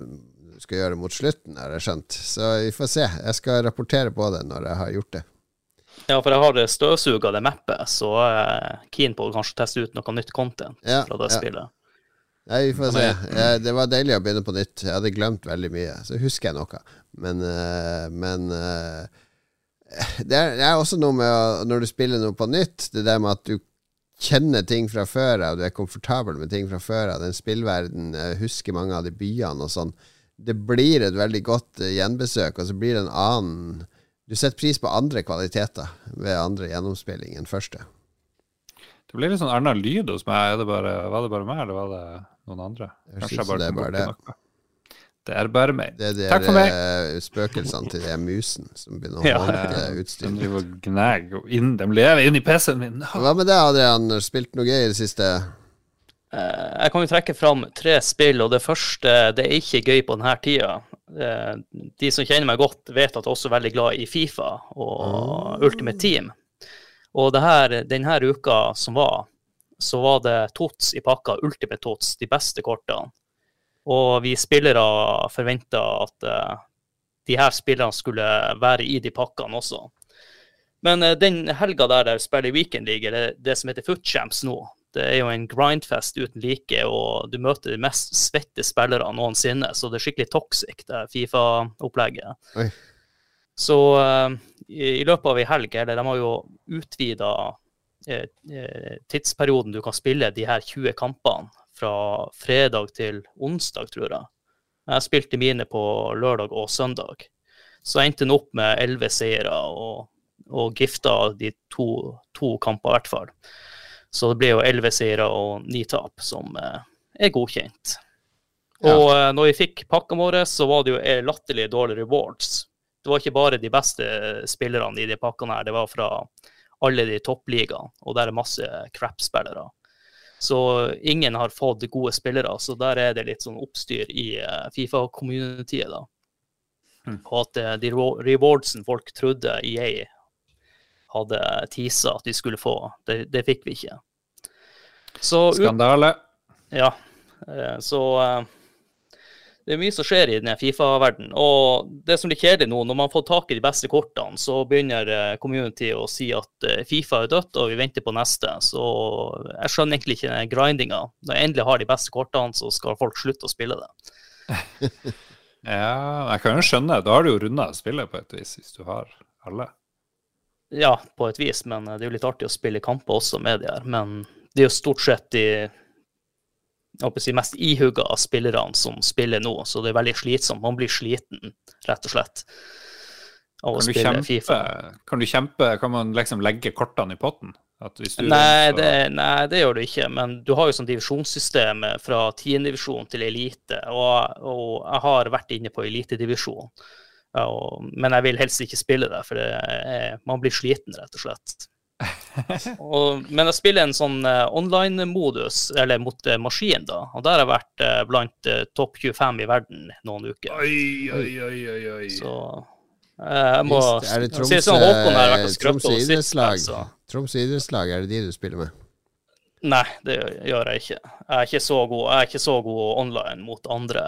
skal gjøre mot slutten, har jeg skjønt. Så vi får se. Jeg skal rapportere på det når jeg har gjort det.
Ja, for jeg har støvsuga det mappet, så jeg er keen på å kanskje teste ut noe nytt content
ja,
fra det
ja.
spillet.
Nei, vi får se. Jeg, det var deilig å begynne på nytt. Jeg hadde glemt veldig mye. Så husker jeg noe. Men, uh, men uh, det, er, det, er, også noe med å, når du spiller noe på nytt, det der med at du kjenner ting fra før av, du er komfortabel med ting fra før av. Den spillverden, husker mange av de byene og sånn det blir et veldig godt uh, gjenbesøk, og så blir det en annen Du setter pris på andre kvaliteter ved andre gjennomspilling enn første.
Det blir litt sånn Erna lyd hos meg. Det bare, var det bare meg, eller var det noen andre?
Kanskje jeg bare det er bare det.
Det er bare meg.
Det er de
Takk for meg.
Eh, spøkelsene til den musen som begynner å holde utstyret.
De. De lever inni PC-en min.
Hva med deg, Adrian? Spilt noe gøy i det siste?
Eh, jeg kan jo trekke fram tre spill, og det første det er ikke gøy på denne tida. Eh, de som kjenner meg godt, vet at jeg også er veldig glad i Fifa og oh. Ultimate Team. Og her, denne uka som var, så var det TOTS i pakka, Ultimate TOTS, de beste kortene. Og vi spillere forventa at uh, de her spillerne skulle være i de pakkene også. Men den helga der de spiller Weekend League, eller det som heter Footchamps nå, det er jo en grindfest uten like, og du møter de mest svette spillere noensinne. Så det er skikkelig toxic, det Fifa-opplegget. Så uh, i, i, løpet av ei helg, eller de har jo utvida eh, eh, tidsperioden du kan spille de her 20 kampene, fra fredag til onsdag, tror jeg. Jeg spilte mine på lørdag og søndag. Så jeg endte den opp med elleve seire og, og gifta de to, to kamper, i hvert fall. Så det ble jo elleve seire og ni tap, som eh, er godkjent. Og ja. når vi fikk pakkene våre, så var det jo eh, latterlig dårlige rewards. Det var ikke bare de beste spillerne i de pakkene her, det var fra alle de toppligaene, og der er masse crap-spillere. Så ingen har fått gode spillere, så der er det litt sånn oppstyr i Fifa-communityet, da. Mm. Og at de rewardsen folk trodde EA hadde teasa at de skulle få. Det, det fikk vi ikke.
Så, Skandale.
Ja. Eh, så eh, det er mye som skjer i denne Fifa-verdenen. Og det som blir kjedelig nå, når man får tak i de beste kortene, så begynner eh, community å si at Fifa er dødt, og vi venter på neste. Så jeg skjønner egentlig ikke grindinga. Når jeg endelig har de beste kortene, så skal folk slutte å spille det.
Ja, jeg kan jo skjønne. Da har du jo runda spillet på et vis, hvis du har alle.
Ja, på et vis, men det er jo litt artig å spille kamper også med de her. Men det er jo stort sett de si, mest ihugga av spillerne som spiller nå, så det er veldig slitsomt. Man blir sliten, rett og slett, av å spille
kjempe,
Fifa.
kan du kjempe Kan man liksom legge kortene i potten?
Nei det, nei, det gjør du ikke, men du har jo sånn divisjonssystem fra tiendedivisjon til elite, og, og jeg har vært inne på elitedivisjon. Og, men jeg vil helst ikke spille det, for det er, man blir sliten, rett og slett. og, men jeg spiller en sånn eh, online-modus, eller mot eh, maskin, da, og der har jeg vært eh, blant topp 25 i verden noen uker.
Oi, oi, oi, oi, oi.
Så eh, jeg må
Just, er det
sånn,
Tromsø,
over sist,
idrettslag?
altså.
Tromsø idrettslag, er det de du spiller med?
Nei, det gjør jeg ikke. Jeg er ikke så god, jeg er ikke så god online mot andre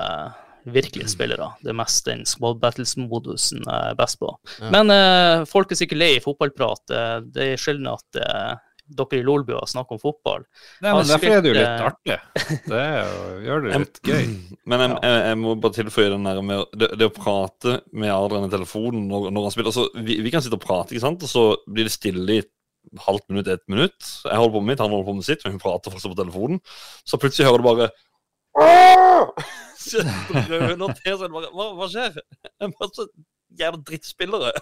virkelige spillere. Det er mest den squad battles-modusen jeg er best på.
Ja.
Men eh, folk er sikkert lei i fotballprat. Eh, Det er sjelden at eh, dere i Lolbua snakker om fotball.
Nei, men derfor er det jo litt artig. Det er jo, gjør det litt gøy.
Men jeg, jeg, jeg må bare tilføye den der med det, det å prate med Adrian i telefonen når, når han spiller. Altså, vi, vi kan sitte og prate, ikke sant? og så blir det stille i halvt minutt, ett minutt. Jeg holder på med mitt, han holder på med sitt, men hun prater fortsatt på telefonen. Så plutselig hører du bare Så røner til, så er bare, hva, hva skjer? Masse er jævla drittspillere.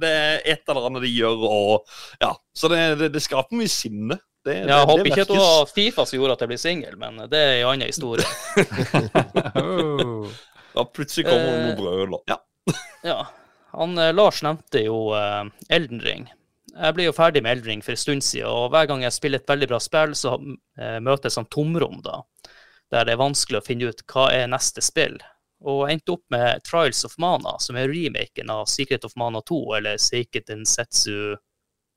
Det er et eller annet de gjør, og ja. Så det, det, det skaper mye sinne. Det,
Jeg
det,
håper ikke det var Fifa som gjorde at jeg ble singel, men det er en annen historie.
Oh.
Da plutselig kommer det
Eh,
noen brøler. Ja.
Ja. Han, eh, Lars nevnte jo uh, Elden Ring. Jeg ble jo ferdig med Elden Ring for en stund siden, og hver gang jeg spiller et veldig bra spill, så uh, møter jeg sånn tomrom, da. Der det er vanskelig å finne ut hva er neste spill. Og endte opp med Trials of Mana, som er remaken av Secret of Mana 2, eller Seiket in Setsu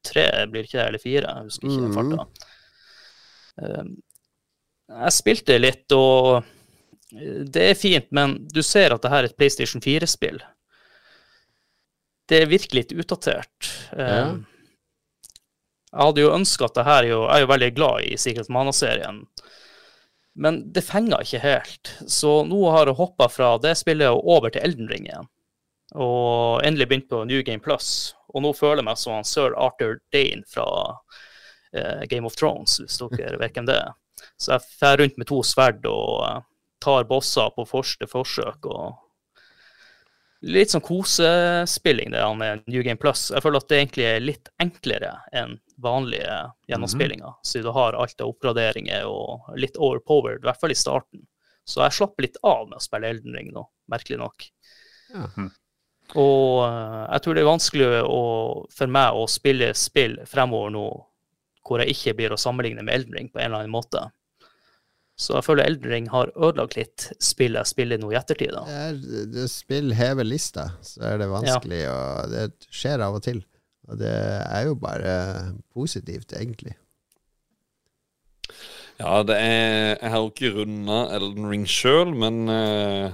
3, blir ikke det, eller 4? Jeg husker ikke
Mhm.
farta. Um, jeg spilte litt, og eh, det er fint, men du ser at det her er et PlayStation 4-spill. Det er virkelig litt utdatert.
Ja.
Um, Jeg hadde jo ønska at det her Jeg er jo veldig glad i Secret Mana-serien, men det fenger ikke helt. Så nå har jeg hoppa fra det spillet og over til Elden Ring igjen. Og endelig begynt på New Game Plus. Og nå føler jeg meg som sir Arthur Dane fra eh, Game of Thrones, hvis dere vet hvem det er. Så jeg fer rundt med to sverd og eh, tar bosser på første forsøk. og Litt sånn kosespilling det med New Game Plus. Jeg føler at det egentlig er litt enklere enn vanlige gjennomspillinger, siden du har alt av oppgraderinger og litt overpowered, i hvert fall i starten. Så jeg slapper litt av med å spille Elden Ring nå, merkelig nok.
Ja.
Og eh, jeg tror det er vanskelig å, for meg å spille spill fremover nå hvor jeg ikke blir å sammenligne med Elden Ring på en eller annen måte. Så jeg føler Elden Ring har ødelagt litt spill jeg spiller nå i ettertid. da.
Er, spill hever lista, så er det vanskelig, og det skjer av og til. Og det er jo bare positivt, egentlig.
Ja, det er Jeg har jo ikke runda Elden Ring sjøl, men uh,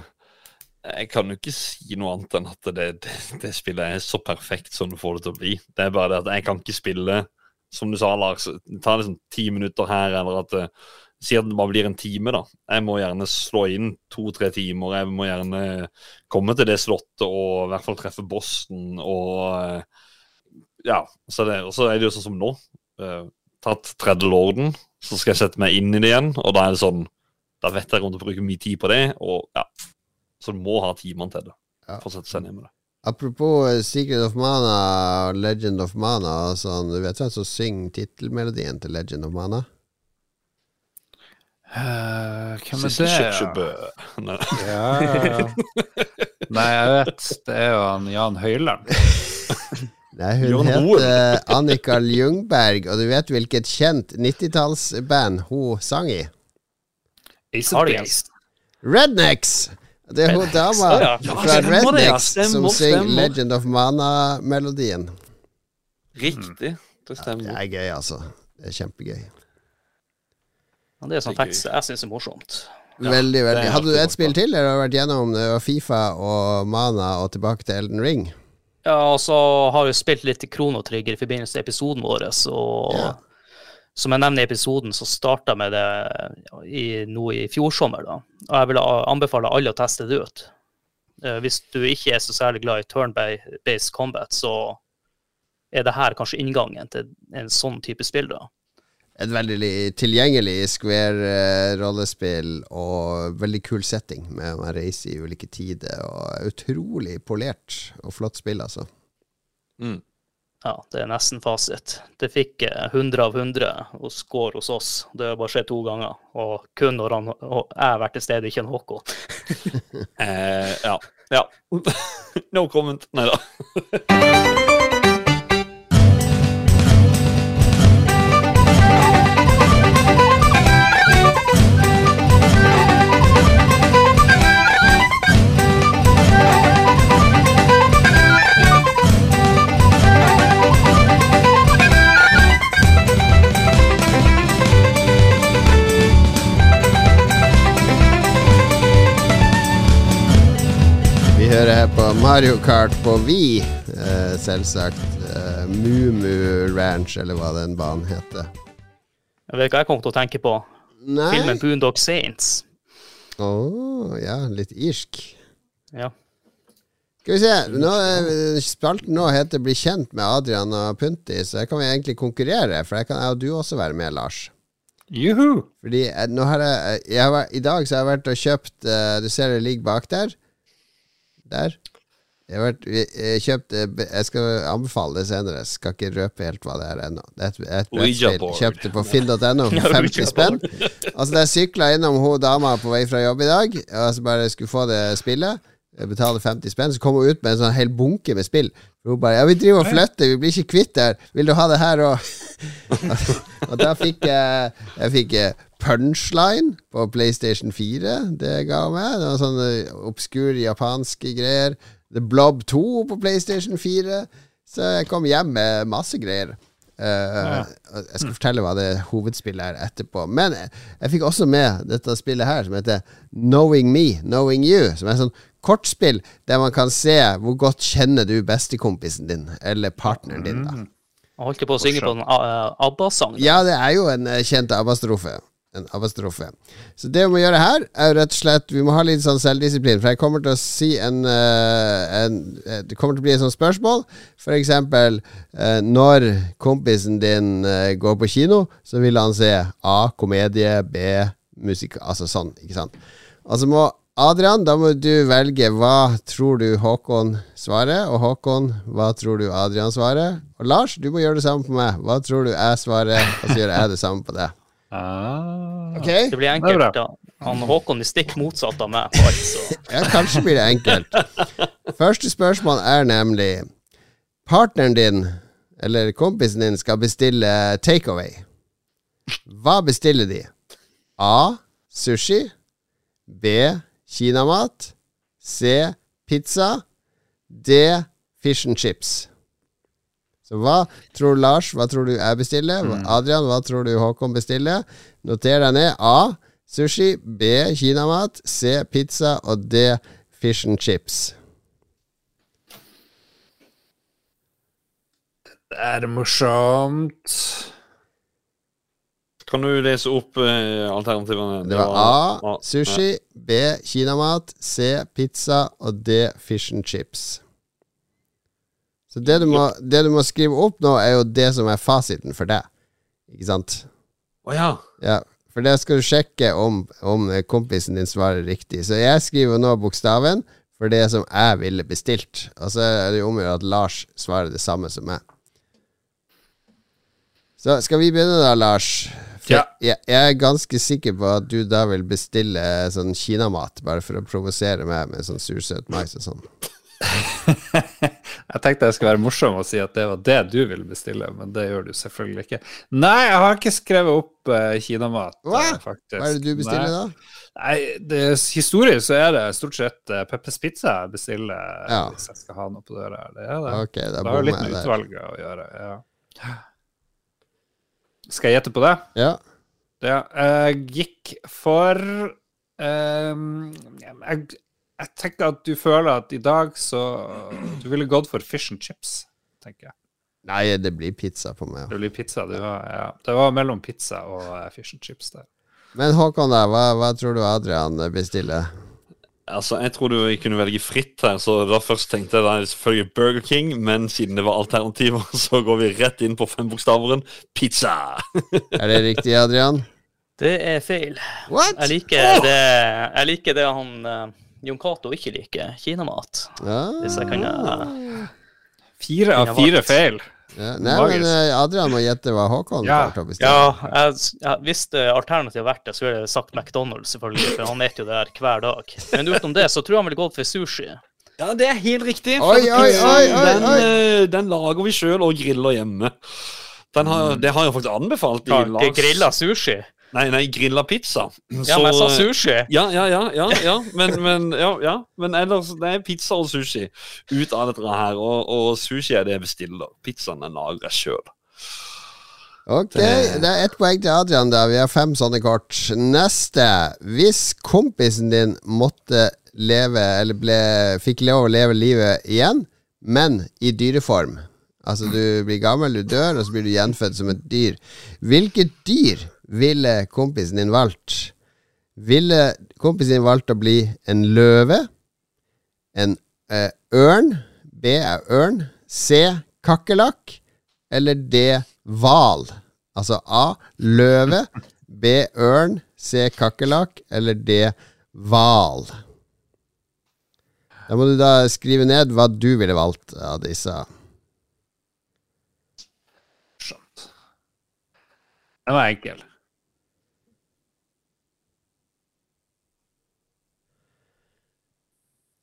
jeg kan jo ikke si noe annet enn at det, det, det spillet er så perfekt som du får det til å bli. Det er bare det at jeg kan ikke spille, som du sa, Lars, tar liksom ti minutter her, eller at det, Si at det bare blir en time, da. Jeg må gjerne slå inn to-tre timer. Jeg må gjerne komme til det slottet og i hvert fall treffe bossen og eh, Ja. Så det, så er det jo sånn som nå. eh, tatt tredje lorden, så skal jeg sette meg inn i det igjen, og da er det sånn Da vet jeg kommer til å bruke mye tid på det, og ja. Så du må ha timene til det.
Ja.
For å sette seg ned med det.
Apropos eh, Secret of Mana og Legend of Mana, og sånn, du vet hvem som synger tittelmelodien til Legend of Mana?
Uh, hvem er det? ja?
Nei.
Ja. Nei, jeg vet. Det er jo han Jan Høyland.
Nei, hun
Jørn het
heter Annika Ljungberg, og du vet hvilket kjent 90-tallsband hun sang i?
Ace of Base.
Rednecks! Det er hun dama
ja, ja.
Fra
stemmer ja.
Rednecks som synger. Legend of Mana-melodien.
Riktig. Det
Det er gøy, altså. Det er kjempegøy.
Ja, det er sånn tekst jeg syns er morsomt.
Ja,
veldig, veldig. Hadde du
ett
et spill til, eller har du vært gjennom Fifa og Mana og tilbake til Elden Ring?
Ja, og så har vi spilt litt Kronotrigger i forbindelse med episoden vår, og
Ja.
som jeg nevner i episoden, så starta jeg med det i, nå i fjor sommer, da. Og jeg vil anbefale alle å teste det ut. Eh, hvis du ikke er så særlig glad i turn-based combat, så er det her kanskje inngangen til en sånn type spill, da.
Et veldig tilgjengelig square-rollespill og veldig kul setting med å reise i ulike tider. Og utrolig polert og flott spill, altså.
Mm.
Ja, det er nesten fasit. Det fikk eh, 100 av 100 og score hos oss. Det har bare skjedd to ganger, og kun når han, og jeg har vært til stede, ikke en Håkon.
Eh, ja. ja. no comment. Nei da.
Vi hører her på Mario Kart på Vi, eh, selvsagt. Eh, Mumu Ranch, eller hva den banen heter.
Jeg vet hva jeg kom til å tenke på.
Nei
Filmen Boondock Saints.
Å, ja, litt irsk.
Ja.
Skal vi se. Nå, eh, spalten nå heter 'Bli kjent med Adrian og Punti', så her kan vi egentlig konkurrere. For her kan jeg og du også være med, Lars.
Juhu!
Fordi eh, nå har jeg, jeg har, I dag så har jeg vært og kjøpt uh, Du ser det ligger bak der. Der. Jeg vært, jeg, jeg kjøpt eh, Jeg skal anbefale det senere. Jeg skal ikke røpe helt hva det er ennå. Det er et, et brettspill. Kjøpte på finn.no for 50 spenn. Altså, da jeg sykla innom hun dama på vei fra jobb i dag, og så bare skulle få det spillet jeg betaler 50 spenn, så kom hun ut med en sånn hel bunke med spill. Hun bare 'Ja, vi driver og flytter, vi blir ikke kvitt det her. Vil du ha det her òg?' Og da fikk jeg Jeg fikk eh, Punchline på PlayStation 4. Det ga meg. Det var sånne obskure japanske greier. The Blob 2 på PlayStation 4. Så jeg kom hjem med masse greier. Og Jeg skal fortelle hva det hovedspillet er etterpå. Men jeg, jeg fikk også med dette spillet her, som heter Knowing Me, Knowing You. Som er et sånt kortspill der man kan se hvor godt kjenner du bestekompisen din, eller partneren din. da
Jeg holdt på å synge på en uh, ABBA-sang.
Ja, det er jo en kjent kjent abbastrofe. En abbastrofe. Så det vi må gjøre her, er rett og slett Vi må ha litt sånn selvdisiplin. For jeg kommer til å si en, eh, en eh, Det kommer til å bli et sånt spørsmål. For eksempel eh, når kompisen din eh, går på kino, så vil han se A. Komedie, B. Musikk Altså sånn, ikke sant. Altså må Adrian, da må du velge hva tror du Håkon svarer, og Håkon, hva tror du Adrian svarer? Og Lars, du må gjøre det samme på meg. Hva tror du jeg svarer, og så gjør jeg det samme på deg.
Ah.
Ok?
Det blir enkelt. da. Han Håkon er stikk motsatt av meg på så
Ja, kanskje blir det enkelt. Første spørsmål er nemlig Partneren din, eller kompisen din, skal bestille takeaway. Hva bestiller de? A. Sushi. B. Kinamat. C. Pizza. D. Fish and chips. Så hva tror Lars, hva tror du jeg bestiller? Hva- Adrian, hva tror du Håkon bestiller? Noter deg ned. A. Sushi. B. Kinamat. C. Pizza. Og D. Fish and chips.
Det er morsomt.
Kan du lese opp eh, alternativene?
Det var A. Sushi. B. Kinamat. C. Pizza. Og D. Fish and chips. Så det du, må, det du må skrive opp nå, er jo det som er fasiten for deg. Ikke sant?
Å ja.
Ja, for det skal du sjekke om, om kompisen din svarer riktig. Så jeg skriver nå bokstaven for det som jeg ville bestilt. Og så er det jo om å gjøre at Lars svarer det samme som meg. Så skal vi begynne da, Lars?
Ja.
jeg, jeg er ganske sikker på at du da vil bestille sånn kinamat, bare for å provosere meg med sånn sursøt mais og sånn.
Jeg tenkte jeg skulle være morsom og si at det var det du ville bestille, men det gjør du selvfølgelig ikke. Nei, jeg har ikke skrevet opp uh, kinamat,
Hva?
eh, faktisk.
Hva er det du bestiller
Nei.
da?
Nei, det, historisk så er det stort sett uh, Peppers Pizza jeg bestiller
Ja.
hvis jeg skal ha noe på døra. Det er det.
Okay, da
det har litt med utvalget å gjøre. Ja. Skal jeg gjette på det?
Ja.
Det jeg gikk for ehm, jeg, jeg tenker at du føler at i dag så Du ville gått for fish and chips, tenker jeg.
Nei, det blir pizza på meg.
Det blir pizza. det var, ja. Det var mellom pizza og eh, fish and chips der.
Men Håkon, der, hva, hva tror du Adrian bestiller?
Altså, Jeg trodde jeg kunne velge fritt her, så da først tenkte jeg da selvfølgelig Burger King, men siden det var alternativer, så går vi rett inn på fembokstaveren pizza.
Er det riktig, Adrian?
Det er feil.
What?
Jeg liker det, jeg liker det han uh, Jon Cato ikke liker. Kinamat.
Ah.
Hvis jeg kan uh,
Fire av fire feil.
Ja, nei, men
Magisk.
men Adrian må gjette hva Håkon
Ja.
klarte å
Ja, jeg, jeg, hvis det alternativet har vært det, så ville jeg sagt McDonald's, selvfølgelig, for han spiser jo det her hver dag. Men utenom det, så tror jeg han ville gått for sushi.
Ja, det er helt riktig.
Oi, oi, oi, oi,
den,
oi.
eh, den lager vi sjøl og griller hjemme. Den har, det har jeg faktisk anbefalt i
Ja, Grilla sushi?
Nei, nei, grilla pizza.
Ja, men jeg sa sushi.
Ja, ja, ja, ja, ja. Men, men, ja, ja. men ellers det er pizza og sushi ut av dette her. Og, og sushi er det jeg bestiller. Pizzaen er lagra sjøl.
Ok, det er ett poeng til Adrian der. Vi har fem sånne kort. Neste. Hvis kompisen din måtte leve, eller ble, fikk lov å leve livet igjen, men i dyreform Altså, du blir gammel, du dør, og så blir du gjenfødt som et dyr. Hvilket dyr ville kompisen din valgt? Ville kompisen din valgt å bli en løve? En eh, ørn? B er ørn. C kakerlakk? Eller D hval? Altså A løve, B ørn, C kakerlakk eller D hval? Da må du da skrive ned hva du ville valgt av disse.
Den var enkel.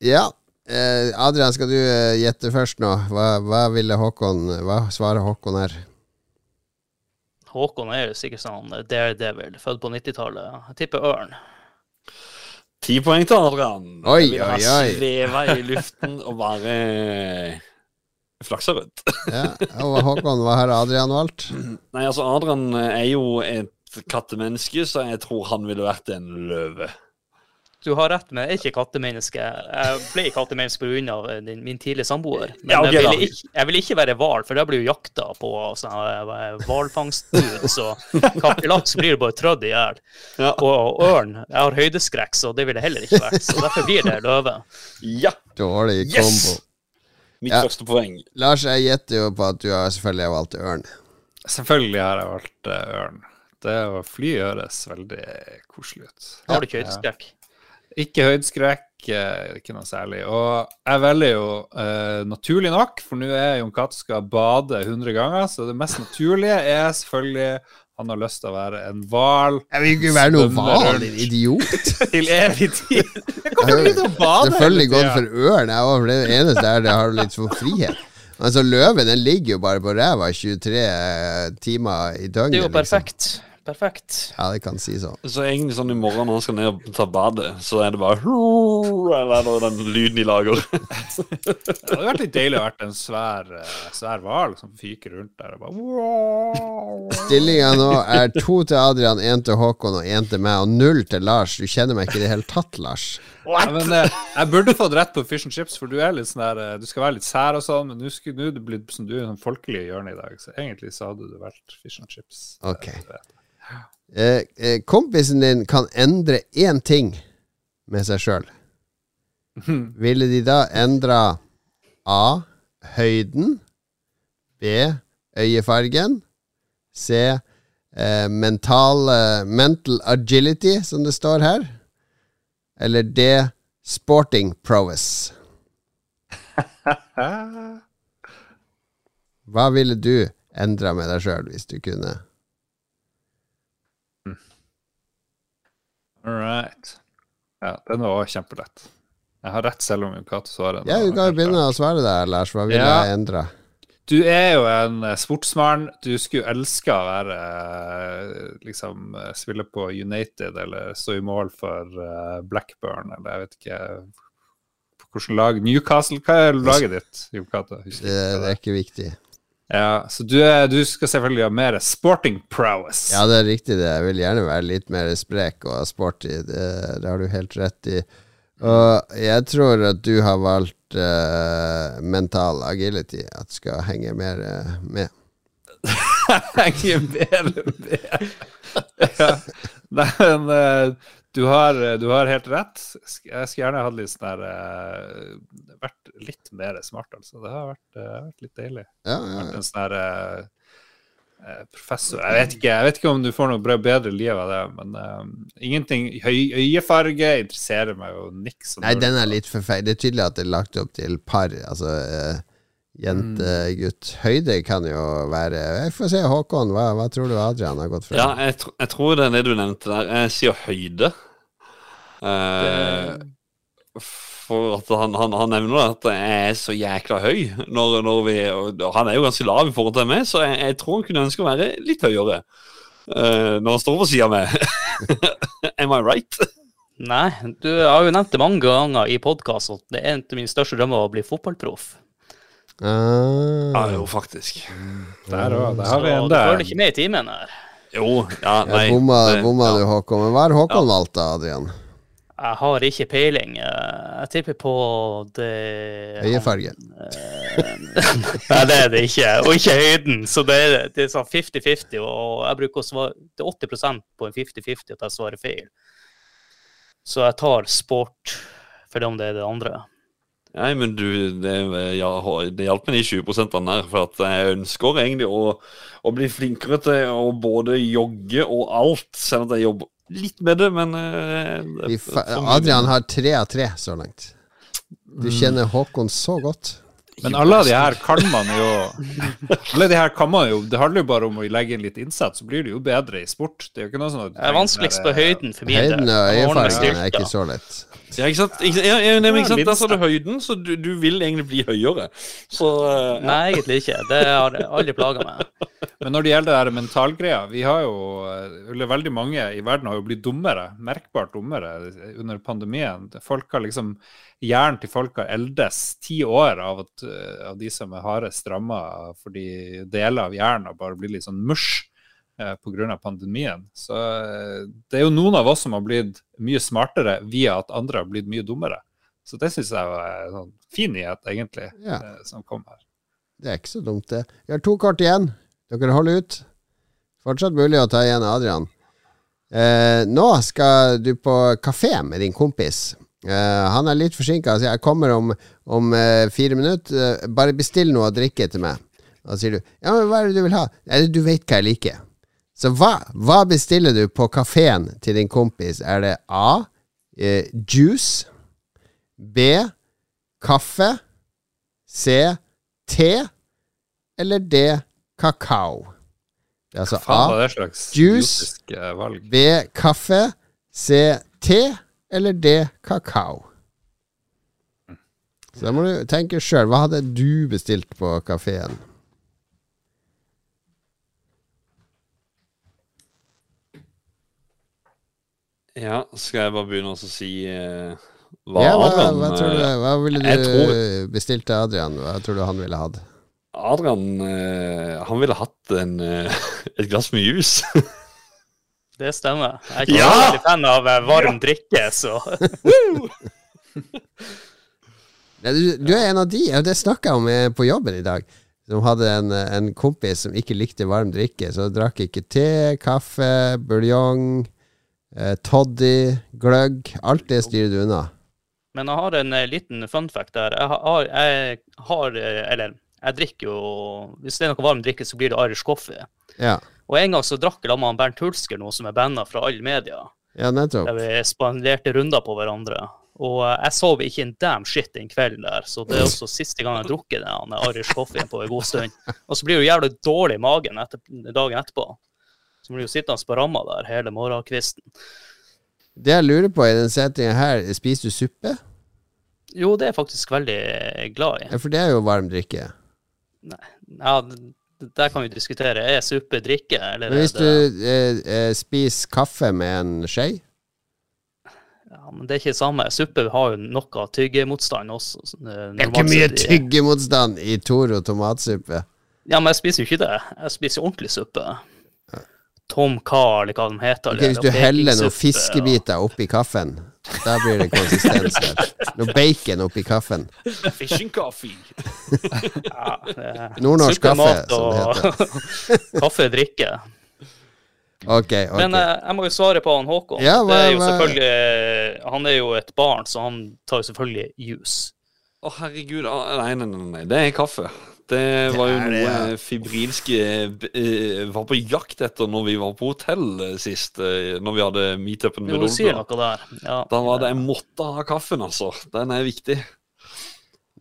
Ja. Eh, Adrian, skal du eh, gjette først nå? Hva, hva ville Håkon Hva svarer Håkon her?
Håkon er jo sikkert sånn daredevil, født på 90-tallet. Jeg tipper ørn.
Ti poeng til Adrian.
Oi, oi, oi.
Sveva i luften og bare flaksa rundt.
Ja. Og Håkon, hva har Adrian valgt?
Nei, altså, Adrian er jo et kattemenneske, så jeg tror han ville vært en løve.
Du har rett, men jeg er ikke kattemenneske. Jeg ble kattemenneske pga. min tidligere samboer. Men
Ja, okay,
jeg, ville ikke, jeg ville ikke være hval, for da blir du jakta på sånn hvalfangstbud. Så kakerlakk blir du bare trødd i hjel.
Ja.
Og ørn Jeg har høydeskrekk, så det ville jeg heller ikke vært. Så derfor blir det løve.
ja.
Dårlig
Yes!
kombo.
Mitt
Ja.
første poeng.
Lars, jeg gjetter jo på at du har selvfølgelig har valgt ørn.
Selvfølgelig har jeg valgt eh, ørn. Det å fly høres veldig koselig ut.
Har du ikke høydeskrekk?
Ikke høydeskrekk, eh, ikke noe særlig. Og jeg velger jo uh, naturlig nok, for nå er Jon Cato skal bade 100 ganger, så det mest naturlige er selvfølgelig han har lyst til å være en hval
Jeg vil ikke være
noen
hval, idiot.
til evig tid. Jeg kommer ikke til å bade
Selvfølgelig gått for ørn, jeg òg, for det er det eneste der det har litt for frihet. Altså Løven den ligger jo bare på ræva 23 timer i døgnet.
Det er jo
liksom.
Perfekt.
Ja, det kan si sånn.
Så egentlig sånn i morgen når han skal ned og ta badet, så er det bare Eller er det den lyden de lager.
Det hadde vært litt deilig å vært en svær eh, svær hval som fyker rundt der og bare.
Stillinga nå er to til Adrian, én til Håkon og én til meg, og null til Lars. Du kjenner meg ikke i det hele tatt, Lars.
Ja, men eh, jeg burde fått rett på fish and chips, for du er litt sånn der eh, Du skal være litt sær og sånn, men nå er du blitt som du er sånn folkelig i hjørnet i dag, så egentlig så hadde du vært fish and chips.
Ok. Eh, eh, kompisen din kan endre én ting med seg sjøl. Ville de da endra A. Høyden. B. Øyefargen. C. Eh, mental, eh, mental agility, som det står her. Eller D. Sporting prowess. Hva ville du endra med deg sjøl hvis du kunne?
All right. Ja, den var kjempelett. Jeg har rett selv om Cato svarer.
Ja, du kan jo begynne å svare der, Lars. Hva vil
Ja.
jeg endre?
Du er jo en eh, sportsmann. Du skulle elske å være eh, liksom eh, spille på United eller stå i mål for Blackburn eller jeg vet ikke hvilket lag. Newcastle, hva er laget ditt? Jon Cato?
Det, det
det
er ikke viktig.
Ja, så du, er, du skal selvfølgelig ha mer sporting prowess.
Ja, det er riktig. det Jeg vil gjerne være litt mer sprek og sporty. Det, det har du helt rett i. Og jeg tror at du har valgt uh, mental agility. At skal henge mer uh, med.
henge mer med. ja. Nei, men eh, Du har, du har helt rett. Jeg skulle gjerne hatt litt sånn der eh, Vært litt mer smart, altså. Det har vært, eh, vært litt deilig.
Ja, ja,
Vært en sånn der eh, eh, professor jeg vet, ikke, jeg vet ikke om du får noe bedre liv av det, men eh, ingenting høy, Øyefarge interesserer meg jo niks.
Nei, den er litt for feil. Det er tydelig at det er lagt opp til par. Altså uh, jente, gutt. Høyde kan jo være Jeg får se, Håkon, hva, hva tror du Adrian har gått for?
Ja, jeg, tr jeg tror det er det du nevnte der. Jeg sier høyde. Eh, for at han, han, han nevner at jeg er så jækla høy. Når, når vi, og han er jo ganske lav i forhold til meg, så jeg, jeg tror han kunne ønske å være litt høyere. Uh, når han står på sida av meg. Am I right?
Nei, du har jo nevnt det mange ganger i podkast at det er en av mine største drømmer å bli fotballproff.
Uh,
Ja, jo, faktisk.
Der òg. Der har vi
du
en der.
følger ikke med i timen her.
Jo, ja, nei.
Bomma, du, Håkon. Men hva er Håkon valgt, da, Adrian?
Jeg har ikke peiling. Eh, Jeg tipper på det
Øyefarge.
Nei, det er det ikke. Og ikke høyden. Så det er, det er sånn 50-50. Og jeg bruker å svare Det er 80% på en 50-50 at jeg svarer feil. Så jeg tar sport, for om det er det andre.
Nei, men du, det, ja, det hjalp med de 20 der. For at jeg ønsker egentlig å, å bli flinkere til å både jogge og alt. Selv om jeg jobber litt med det, men uh.
Adrian har tre av tre så langt. Du kjenner Håkon så godt.
Men alle de her kan man jo Alle de her kan man jo Det handler jo bare om å legge inn litt innsats, så blir det jo bedre i sport. Det er jo ikke noe sånn at
Det er vanskeligst på høyden for min.
Høyden og øyefargen er ikke så lett.
Ja, ikke sant? Ikke, ja, ja, nei, ikke sant? Der sa du høyden, så du, du vil egentlig bli høyere. Så ja.
Nei, egentlig ikke. Det har aldri plaga meg.
Men når det gjelder det mentalgreia, vi har jo eller veldig mange i verden har jo blitt dummere, merkbart dummere under pandemien. Folk har liksom Hjernen til folk har eldes ti år av, at, eh, av de som er hardest ramma fordi deler av hjernen bare blir litt sånn mush eh, pga. pandemien. Så eh, det er jo noen av oss som har blitt mye smartere via at andre har blitt mye dummere. Så det syns jeg var en sånn fin nyhet, egentlig,
Ja.
eh, som kom her.
Det er ikke så dumt, det. Vi har to kort igjen. Dere holder ut. Fortsatt mulig å ta igjen Adrian. Eh, nå skal du på kafé med din kompis. Eh, han er litt forsinka, så jeg kommer om, om eh, fire minutter. Eh, bare bestill noe å drikke til meg. Da sier du Ja, men hva er det du vil ha? Eller du vet hva jeg liker. Så hva, hva bestiller du på kafeen til din kompis? Er det A. Eh, juice. B. Kaffe. C. Te. Eller D. Kakao. Det er altså A. juice. B. Kaffe. C. Te. Eller D. Kakao. Så da må du tenke sjøl. Hva hadde du bestilt på kafeen?
ja, skal jeg bare begynne å si eh, hva
Ja, hva,
Adrian
hva, tror du,
eh,
hva ville du
tror-
bestilt til Adrian? Hva tror du han ville hatt?
Adrian eh, han ville hatt en, eh, et glass med juice.
Det stemmer. Jeg er ikke
Ja!
veldig fan av eh, varm drikke, så
du, du er en av de, og det snakka jeg om eh, på jobben i dag, som hadde en, eh, en kompis som ikke likte varm drikke. Så drakk ikke te, kaffe, buljong, eh, toddy, gløgg. Alt det styrer du unna.
Men jeg har en liten fun fact der. Jeg har, jeg har Eller, jeg drikker jo Hvis det er noe varm drikke, så blir det Irish coffee.
Ja,
Og en gang så drakk jeg med Bernt Hulsker, noe som er banda fra alle media.
ja nettopp.
Der vi spanderte runder på hverandre. Og jeg sov ikke en damn shit den kvelden der, så det er også siste gang jeg har drukket den den Irish coffeen på en god stund. Og så blir du jævlig dårlig i magen etter, dagen etterpå. Så blir du sittende på ramma der hele morgenkvisten.
Det jeg lurer på i den settinga her, spiser du suppe?
Jo, det er jeg faktisk veldig glad i.
Ja, For det er jo varm drikke.
Ja, d- der kan vi diskutere. Er suppe drikke, eller
Men hvis
det...
du eh, eh, spiser kaffe med en skje
ja, men Det er ikke det samme. Suppe har jo noe tyggemotstand også. så
Det er ikke mye tyggemotstand i Toro tomatsuppe.
Ja, men jeg spiser jo ikke det. Jeg spiser ordentlig suppe. Tom Carl, eller hva de heter.
Okay, Hvis du heller noen
fiskebiter
fiskebiter oppi kaffen, da blir det konsistens der. Noe bacon oppi kaffen.
Fishing coffee.
Ja,
Nordnorsk kaffe, som det
heter. kaffe drikke.
Ok, okay.
Men eh, jeg må jo svare på han Håkon.
Ja, hva-
det er jo selvfølgelig eh, Han er jo et barn, så han tar jo selvfølgelig juice.
Å, herregud. ah, Nei, nei, nei, nei. Det er kaffe. Det var jo
det,
noe
ja.
fibrilske eh, var på jakt etter når vi var på hotell eh, sist. eh, Når vi hadde meetupen med
der. Ja.
Da var det jeg måtte ha kaffen, altså. Den er viktig.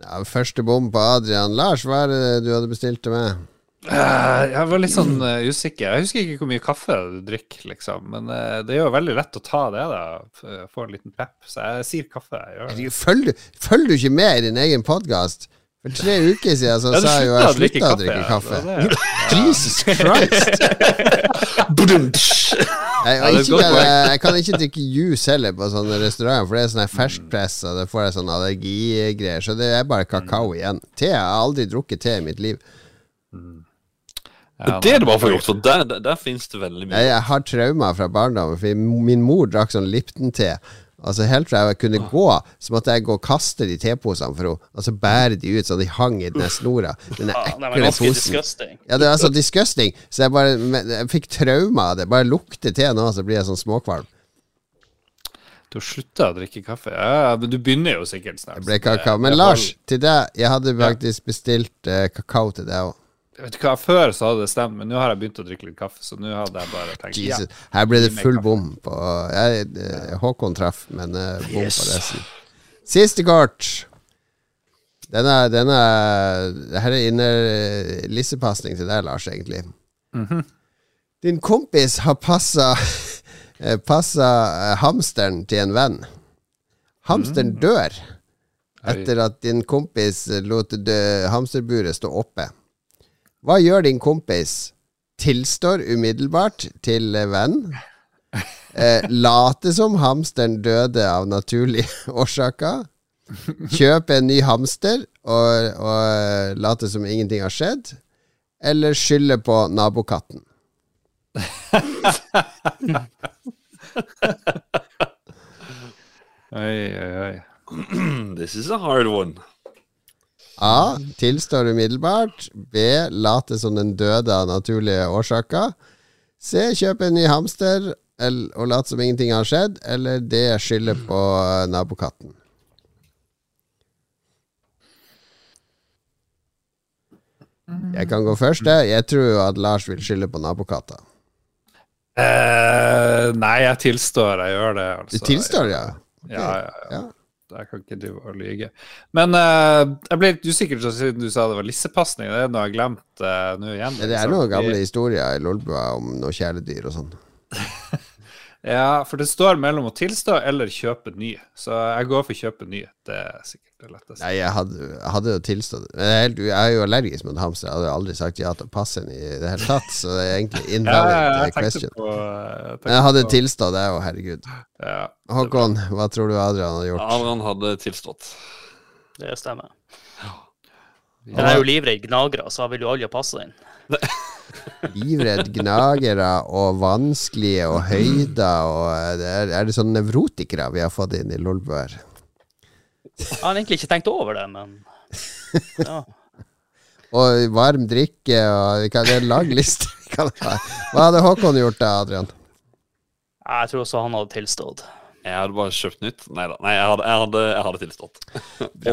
Ja, første bom på Adrian. Lars, hva er det du hadde bestilt til meg?
Eh, jeg var litt sånn eh, usikker. Jeg husker ikke hvor mye kaffe du drikker, liksom. Men eh, det er jo veldig lett å ta det, da. Få en liten pep. Så jeg sier kaffe. Jeg gjør det.
Følger du, følger du ikke med i din egen podkast? For tre uker siden så
Ja,
sa jeg jo jeg slutta å drikke kaffe. Jesus Christ! Jeg, og ikke kan, jeg, jeg kan ikke drikke juice heller på sånne restauranter, for det er sånn ferskpress, og det får jeg sånn allergigreier. Så det er bare kakao igjen. Te jeg har aldri drukket te i mitt liv.
Ja,
det er det bare for gjort, for der, der, der finnes det veldig mye.
Jeg, jeg har traumer fra barndommen, for min mor drakk sånn Lipton-te. Altså Helt fra jeg kunne gå, så måtte jeg gå og kaste de teposene for henne, og så bære de ut så de hang i den snora. Den
Ja, det
ekle posen. Ja, det var så disgusting, så jeg bare Jeg fikk traume av det. Bare lukter te nå, så blir jeg sånn småkvalm.
Du har slutta å drikke kaffe? Ja, men du begynner jo sikkert snart.
Det ble kakao. Men Lars, til deg. Jeg hadde faktisk bestilt eh, kakao til deg òg.
Vet du hva, Før så hadde det stemt, men nå har jeg begynt å drikke litt kaffe. Så nå hadde jeg bare tenkt ja.
Her ble det full bom på jeg, eh, Håkon traff, men bom bom på resten. Siste kort. Denne, denne Her er inner lissepasning til deg, Lars, egentlig.
Mhm.
Din kompis har passa Passa eh, hamsteren til en venn. Hamsteren
Mm.
dør etter at din kompis lot hamsterburet stå oppe. Hva gjør din kompis? Tilstår umiddelbart til eh, venn. Eh, late som hamsteren døde av naturlige årsaker. Kjøpe en ny hamster og, og late som ingenting har skjedd. Eller skylde på nabokatten.
Oi, oi, oi.
This is a hard one.
A. Tilstår umiddelbart. B. Late som den døde av naturlige årsaker. C. Kjøpe en ny hamster eller, og late som ingenting har skjedd. Eller D. Skylde på eh, nabokatten. Jeg kan gå først. jeg. Tror jo at Lars vil skylde på nabokatta.
Eh, nei, jeg tilstår. Jeg gjør det.
Du
Altså.
tilstår, ja?
Ja, ja, ja.
Ja.
Jeg kan ikke drive og lyge. Men uh, jeg ble litt usikker siden du sa det var lissepasning. Det er noe jeg har glemt uh, nå igjen.
Det er
liksom.
noen gamle historier i Lolbua om noen kjæledyr og sånn.
Ja, for det står mellom å tilstå eller kjøpe ny. Så jeg går for kjøpe ny. Det er sikkert det letteste.
Nei, jeg hadde, jeg hadde jo tilstått Men jeg er, jeg er jo allergisk mot hamster. Jeg hadde jo aldri sagt ja til å passe inn i det hele tatt. Så det er egentlig
Ja,
invalid
jeg
eh, question.
på, jeg
Men jeg hadde
på-
tilstått det òg, herregud.
ja.
Håkon, hva tror du Adrian har gjort?
Adrian hadde tilstått.
Det stemmer. Jeg er jo livredd gnagere, så jeg vil jo aldri passe den.
Livredd gnagere og vanskelige og høyder og eh, det er, er det sånne nevrotikere vi har fått inn i Lolbua?
Jeg har egentlig ikke tenkt over det, men ja.
Og varm drikke og vi kan, Det er en lang liste. Hva hadde Håkon gjort da, Adrian?
Jeg tror også han hadde tilstått.
Jeg hadde bare kjøpt nytt. Nei da. Jeg jeg jeg hadde tilstått.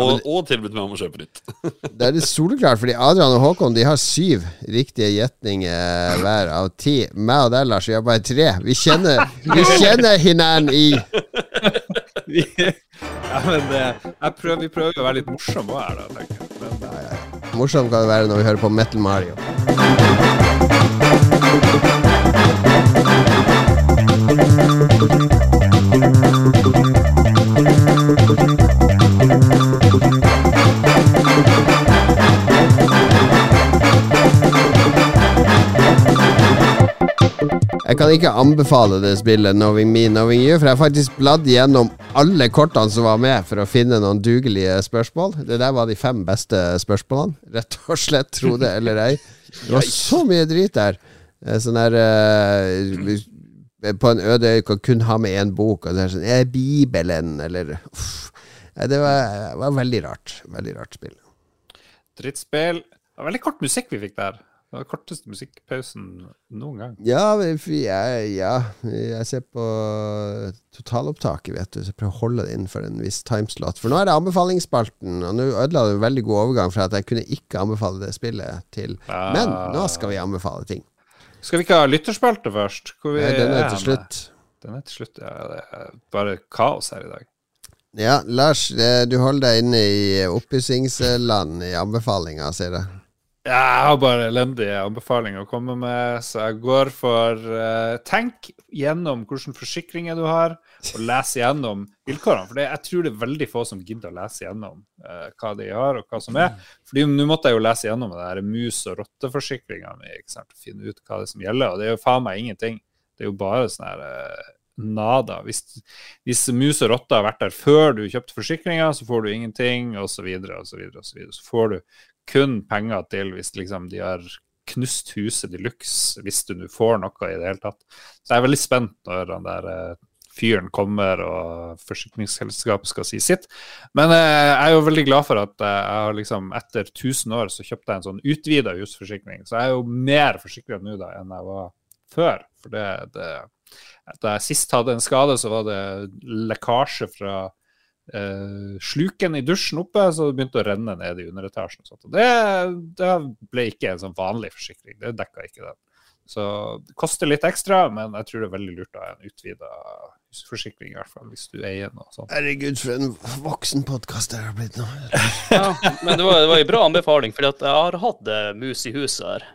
og, og tilbudt meg om å kjøpe nytt.
Det er litt soleklart, fordi Adrian og Håkon De har syv riktige gjetninger hver av ti. Meg og deg, Lars, vi har bare tre. Vi kjenner, vi kjenner hinanden i
ja, men det, jeg prøver, vi prøver å være litt morsomme òg her, da. tenker jeg. Men, eh,
Morsomt kan det være når vi hører på Metal Mario. Jeg kan ikke anbefale det spillet Knowing Me, Knowing You, for jeg har faktisk bladd gjennom alle kortene som var med, for å finne noen dugelige spørsmål. Det der var de fem beste spørsmålene, rett og slett, tro det eller ei. Det var så mye drit der. Eh, Sånn der eh, På en øde øy kan kun ha med én bok, og det er sånn Er Bibelen, eller uff. Det var, var veldig rart. Veldig rart spill.
drittspill. Det var veldig kort musikk vi fikk der. Det var den korteste musikkpausen noen gang.
Ja, jeg, ja, jeg ser på totalopptaket, vet du. Så jeg prøver å holde det innenfor en viss timeslot. For nå er det anbefalingsspalten, og nå ødela du en veldig god overgang fra at jeg kunne ikke anbefale det spillet til Men nå skal vi anbefale ting.
Skal vi ikke ha lytterspalte først?
Nei, Den er til slutt.
Den er til slutt, ja. Det er bare kaos her i dag.
Ja, Lars, du holder deg inne i oppussingsland i anbefalinga, sier jeg.
Jeg har bare elendige anbefalinger å komme med, så jeg går for uh, Tenk gjennom hvilke forsikringer du har, og les gjennom vilkårene. For det, jeg tror det er veldig få som gidder å lese gjennom uh, hva de har, og hva som er. Fordi Nå måtte jeg jo lese gjennom det der mus- og rotteforsikringa mi og finne ut hva det er som gjelder, og det er jo faen meg ingenting. Det er jo bare sånn her uh, nada. Hvis, hvis mus og rotte har vært der før du kjøpte forsikringa, så får du ingenting, osv., osv., osv. Så får du kun penger til hvis liksom de har knust huset de luxe, hvis du nå får noe i det hele tatt. Så jeg er veldig spent når den der eh, fyren kommer og forsikringsselskapet skal si sitt. Men eh, jeg er jo veldig glad for at eh, jeg har liksom etter 1000 år så kjøpte jeg en sånn utvida husforsikring. Så jeg er jo mer forsikra nå da enn jeg var før. For det, det Da jeg sist hadde en skade, så var det lekkasje fra eh, sluken i dusjen oppe, så det begynte å renne ned i underetasjen. og. Og det, det ble ikke en sånn vanlig forsikring. Det dekka ikke den. Så det koster litt ekstra, men jeg tror det er veldig lurt å ha en utvida husforsikring, i hvert fall hvis du eier noe sånt.
Herregud, for en voksenpodkast det har blitt nå.
Ja, men det var, det var en bra anbefaling, for jeg har hatt mus i huset her,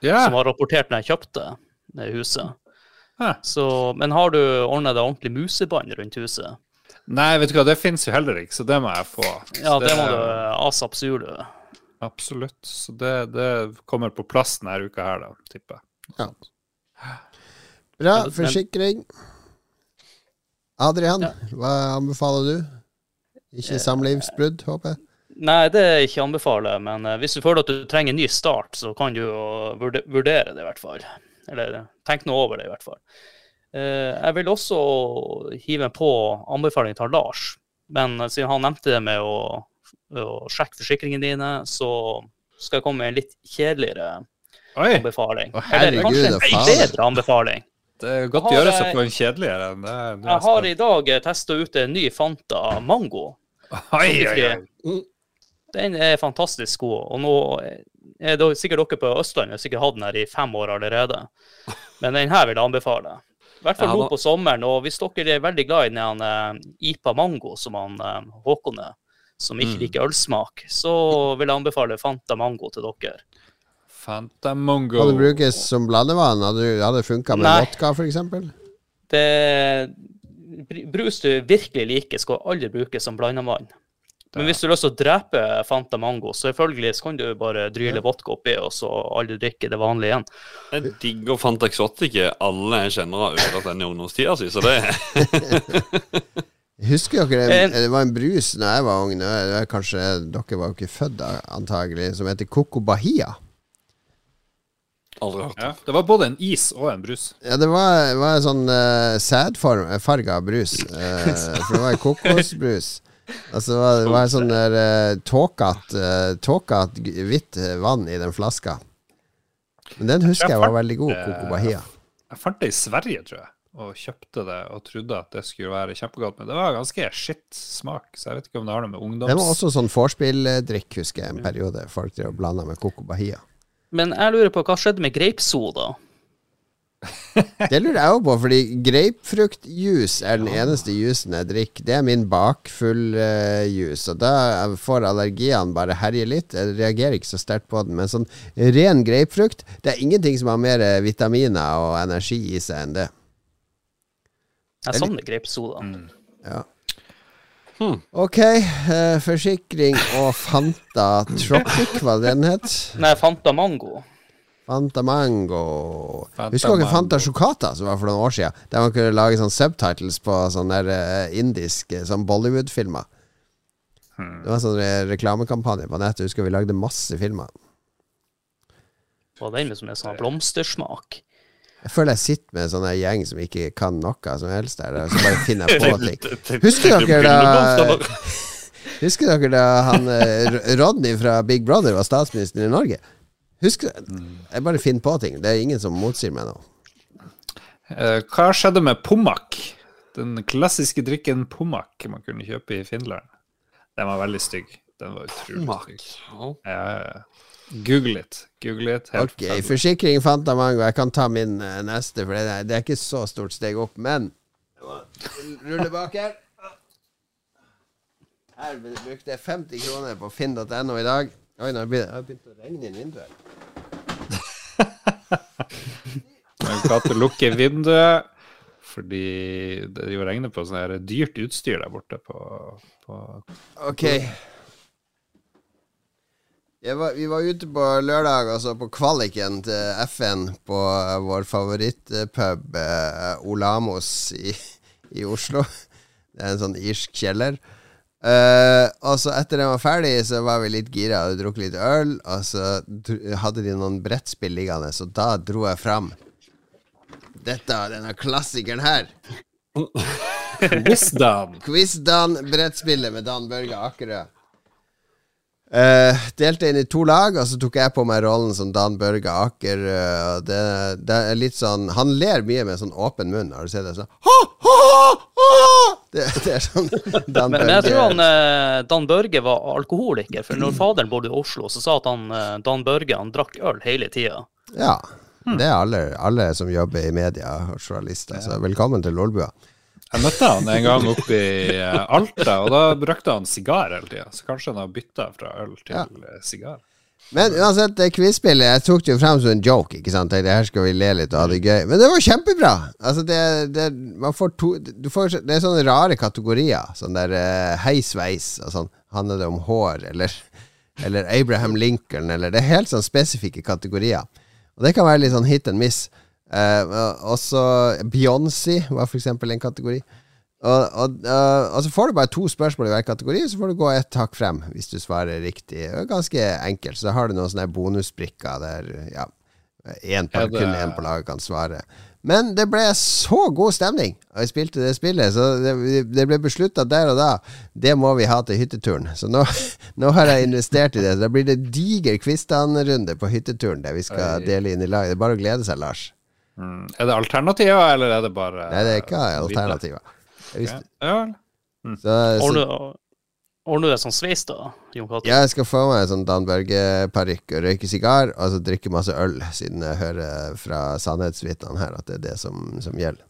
yeah.
som har rapportert når jeg kjøpte det huset. Så, men har du ordna deg ordentlig musebånd rundt huset?
Nei, vet du hva, det fins jo heller ikke, så det må jeg få. Så
Ja, det må du asap zulu.
Absolutt. Så det, det kommer på plass denne uka her, da, tipper jeg.
Ja. Bra. Forsikring. Adrian,
Ja.
hva anbefaler du? Ikke samlivsbrudd, håper jeg?
Nei, det er ikke anbefaler, men eh, hvis du føler at du trenger en ny start, så kan du jo vurdere det, i hvert fall. Eller eh, tenk noe over det, i hvert fall. Eh, jeg vil også hive på anbefalingen til Lars, men siden han nevnte det med å, å sjekke forsikringene dine, så skal jeg komme med en litt kjedeligere
Oi!
anbefaling.
Å,
Eller kanskje en
faen.
bedre anbefaling.
Det er godt å
gjøre
seg på en kjedeligere enn det. det er
Jeg har i dag testa ut en ny Fanta Mango.
Oi, oi, oi.
Den er fantastisk god. Og nå er det sikkert dere på Østlandet sikkert hatt den her i fem år allerede. Men den her vil jeg anbefale. I hvert fall
Ja,
nå på sommeren. Og hvis dere er veldig glad i den eh, IPA Mango som han eh, Håkon er, som ikke
Mm.
liker ølsmak, så vil jeg anbefale Fanta Mango til dere.
Fanta Mango.
Kan det brukes som blandevann? Hadde hadde det funka med
Nei.
vodka, f.eks.?
Det br- Brus du virkelig liker, skal aldri brukes som blandevann. Men hvis du har lyst til å drepe Fanta Mango, så selvfølgelig så kan du bare dryle vodka oppi, og så aldri drikke det vanlige igjen.
Jeg digger Fanta Exotic. Alle jeg kjenner har ødelagt den i ungdomstida si, så det
Husker dere
En-
det var en brus da jeg var ung? Det Kanskje dere var jo ikke født da, antagelig, som heter Coco Bahia.
aldri hørt.
Ja, det var både en is og en brus.
Ja, det var, var en sånn uh, sædfarga brus. Uh, for det var en kokosbrus. Altså, det var, det var en sånn der uh, tåkete uh, tåket hvitt eh, vann i den flaska. Men den husker jeg var veldig god, Coco Bahia.
Jeg fant det i Sverige, tror jeg, og kjøpte det og trodde at det skulle være kjempegodt. Men det var ganske skitt smak, så jeg vet ikke om det har noe med ungdoms...
Det var også sånn vorspieldrikk, husker jeg, en periode. Folk drev og blanda med Coco Bahia.
Men jeg lurer på hva skjedde med grapesoda?
Det lurer jeg òg på, fordi grapefruktjuice er den eneste jusen jeg drikker. Det er min bakfull-juice, og da får allergiene bare herje litt. Jeg reagerer ikke så sterkt på den. Men sånn ren grapefrukt, det er ingenting som har mer eh, vitaminer og energi i seg enn det.
Jeg savner grapesoda.
Ja. Ok, uh, forsikring og Fanta Tropic, hva den het?
Nei, Fanta Mango.
Fanta Mango.
Fanta
Husker dere Fanta Chocata, som var for noen år siden? Der man kunne lage sånn subtitles på sånne eh, indiske sånn Bollywood-filmer. Det var sånn re reklamekampanje på nettet. Husker vi lagde masse filmer.
Var den liksom som en sånn blomstersmak?
Jeg føler jeg sitter med en sånn gjeng som ikke kan noe som helst der. Og så bare finner jeg på ting. Husker dere da Husker dere da han eh, Rodney fra Big Brother var statsminister i Norge? Husk Jeg bare finner på ting. Det er ingen som motsier meg nå.
Eh, hva skjedde med pommak? Den klassiske drikken pommak man kunne kjøpe i Finland. Den var veldig stygg. Den var utrolig
pommak.
stygg.
Ja.
Google it. Google it. Helt
Ok, forsikring fant jeg mange, og jeg kan ta min eh, neste, for det er, ikke så stort steg opp, men Rulle bak her. Her brukte jeg 50 kroner på finn.no i dag. Oi, nå har det begynt å regne inn vinduet.
Men Katte lukker vinduet fordi det jo regner på sånn her dyrt utstyr der borte på, på
Ok. Jeg var, vi var ute på lørdag, altså på kvaliken til FN på vår favorittpub eh, Olamos i, i Oslo. Det er en sånn irsk kjeller. Eh, og så etter den var ferdig, så var vi litt gira og drukket litt øl. Og så hadde de noen brettspill liggende, så da dro jeg fram dette, denne klassikeren her.
Quizdan.
Quiz-Dan, brettspillet med Dan Børge Akerø. Eh, delte inn i to lag, og så tok jeg på meg rollen som Dan Børge Aker. Uh, det, det er litt sånn Han ler mye med sånn åpen munn. Har du sett det? Sånn ha, ha, ha! Det, det er sånn Dan
Men, men jeg tror han,
Børge
eh, Dan Børge var alkoholiker, for når faderen bodde i Oslo, så sa at han, eh, Dan Børge han drakk øl hele tida.
Ja. Det er alle, alle som jobber i media og journalister. Så velkommen til Lolbua.
Jeg møtte han en gang oppe i eh, Alta, og da brukte han sigar hele tida. Så kanskje han har bytta fra øl til
Ja.
eh, sigar.
Men uansett, det quiz-spillet Jeg tok det jo frem som en joke. Ikke sant? Tenkte, her skal vi le litt og ha det gøy. Men det var kjempebra! Altså, det, det, man får to, du får, det er sånne rare kategorier. Sånn der uh, heisveis og sånn. Handler det om hår, eller, eller Abraham Lincoln, eller Det er helt sånn spesifikke kategorier. Og det kan være litt sånn hit and miss. Og også Beyoncé var for eksempel en kategori. Og, og, uh, og så får du bare to spørsmål i hver kategori, så får du gå ett hakk frem hvis du svarer riktig. Det er ganske enkelt. Så har du noen sånne bonusbrikker der ja, en på,
ja, det-
kun én på laget kan svare. Men det ble så god stemning, og jeg spilte det spillet, så det, det ble beslutta der og da. Det må vi ha til hytteturen. Så nå, nå har jeg investert i det. Så da blir det diger Kvistan-runde på hytteturen der vi skal
Oi.
dele inn i lag. Det er bare å glede seg, Lars.
Mm. Er det alternativer, eller er det bare
Nei, det er ikke alternativer.
Ja.
Så, så,
Ordner du deg sånn sveis, da, Jon Cato?
Ja, jeg skal få meg en sånn Dan Børge-parykk og røyke sigar, og så drikke masse øl, siden jeg hører fra sannhetsvitnene her at det er det som, som gjelder.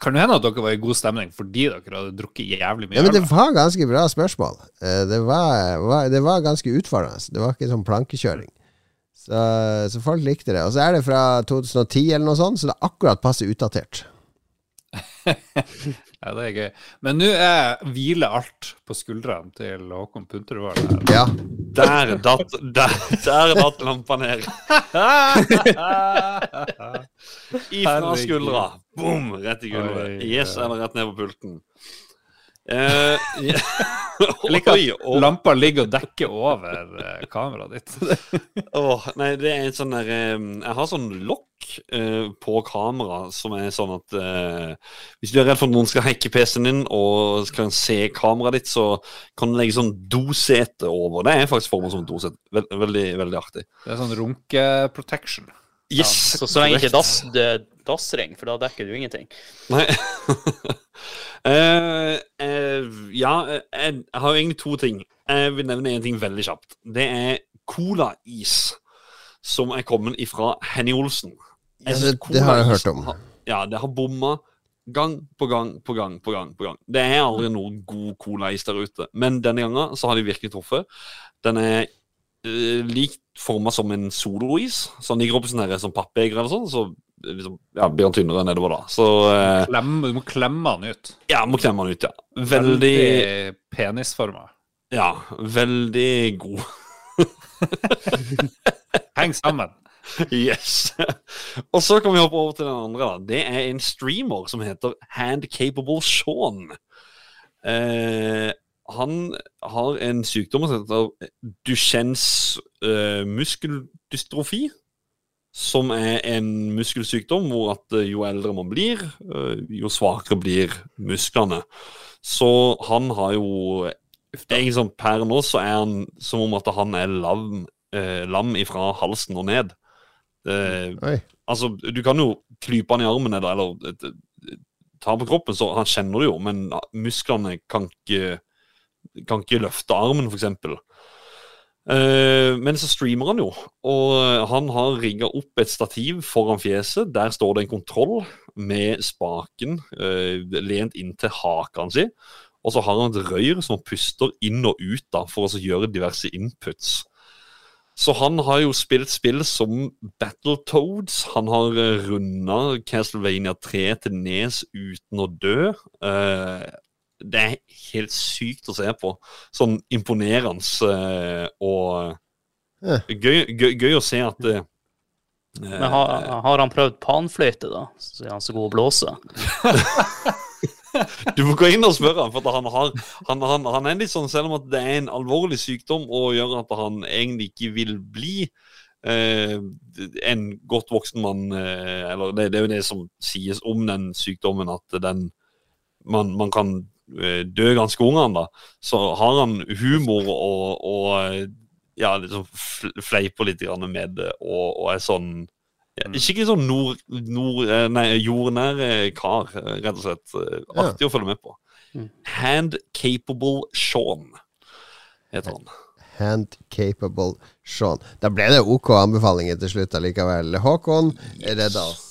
Kan det hende at dere var i god stemning fordi dere hadde drukket jævlig mye
Ja, men det var ganske bra spørsmål. Eh, Det var, var, det var ganske utfordrende. Det var ikke sånn plankekjøring. Så, så folk likte det. Og så er det fra 2010 eller noe sånt, så det er akkurat passe utdatert.
Ja, det er gøy. Men nå er hviler alt på skuldrene til Håkon Puntervold. her.
Ja.
Der datt, der, der datt lampa ned. Ifra skuldra. Boom! Rett i gulvet. Yes, eller rett ned på pulten. Eh, ja.
Jeg liker at lampa ligger og dekker over eh, kameraet ditt.
Åh, nei, det er en sånn der eh, Jeg har sånn lokk eh, på kamera som er sånn at Hvis du er redd for at noen skal hacke PC-en din og skal se kameraet ditt, så kan du legge sånn dosete over. Det er faktisk formet som et dosete. Vel, veldig, veldig artig.
Det er sånn runke-protection.
Yes!
Så så lenge ikke dass, det- dassring, for da dekker du ingenting.
Nei. uh, uh, ja, eh, jeg, har egentlig to ting. Jeg vil nevne en ting veldig kjapt. Det er Cola-is som er kommet ifra Henny Olsen.
Ja, det- det har jeg hørt om.
har- Ja, det har bomma gang på gang på gang på gang. på gang. Det er aldri noen god Cola-is der ute, men denne gangen så har de virkelig truffet. Den er uh, likt forma som en solois, så den ligger oppi sånn sånn pappbeger eller sånn, så liksom, ja, han tynnere nedover da. Så eh,
Klem, du må klemme han ut.
ja, må klemme han ut, ja. Veldig
penisforma.
Ja, veldig god.
Heng sammen.
Yes. Og så kan vi hoppe over til den andre. da. Det er en streamer som heter Handcapable Sean. Eh, han har en sykdom som heter Duchennes eh, muskeldystrofi. Som er en muskelsykdom hvor at eh, jo eldre man blir, eh, jo svakere blir musklene. Så han har jo Egentlig sånn Per nå så er han som om at han er lam eh, lam ifra halsen og ned. Eh, altså, du kan jo klype han i armen eller, eller eh, ta på kroppen, så han kjenner det jo, men musklene kan ikke, kan ikke løfte armen, f.eks. Uh, men så streamer han jo, og han har rigga opp et stativ foran fjeset. Der står det en kontroll med spaken eh, lent inntil haken sin. Og så har han et røyr som puster inn og ut da, for å gjøre diverse inputs. Så han har jo spilt spill som Battletoads. Han har uh, runda Castlevania 3 til Nes uten å dø. Eh, det er helt sykt å se på. Sånn imponerende eh, og gøy, gøy, gøy å se at eh,
Men har, har han prøvd panfløyte, da? Så er han så god å blåse?
Du må gå inn og spørre ham, for han, har, han, han, han er litt sånn, selv om at det er en alvorlig sykdom og gjør at han egentlig ikke vil bli eh, en godt voksen mann eh, Eller det, det er jo det som sies om den sykdommen, at den man, man kan eh, dø ganske ung han da. Så har han humor og, og eh, ja, liksom fl- fleiper litt grann med det, og, og er sånn Skikkelig sånn nord, nord, eh, nei, jordnær kar, rett og slett. Artig
Ja.
Å følge med på.
Mm.
Hand Capable Sean heter han.
Hand capable Sean. Da ble det OK anbefalinger til slutt allikevel. Håkon redda oss.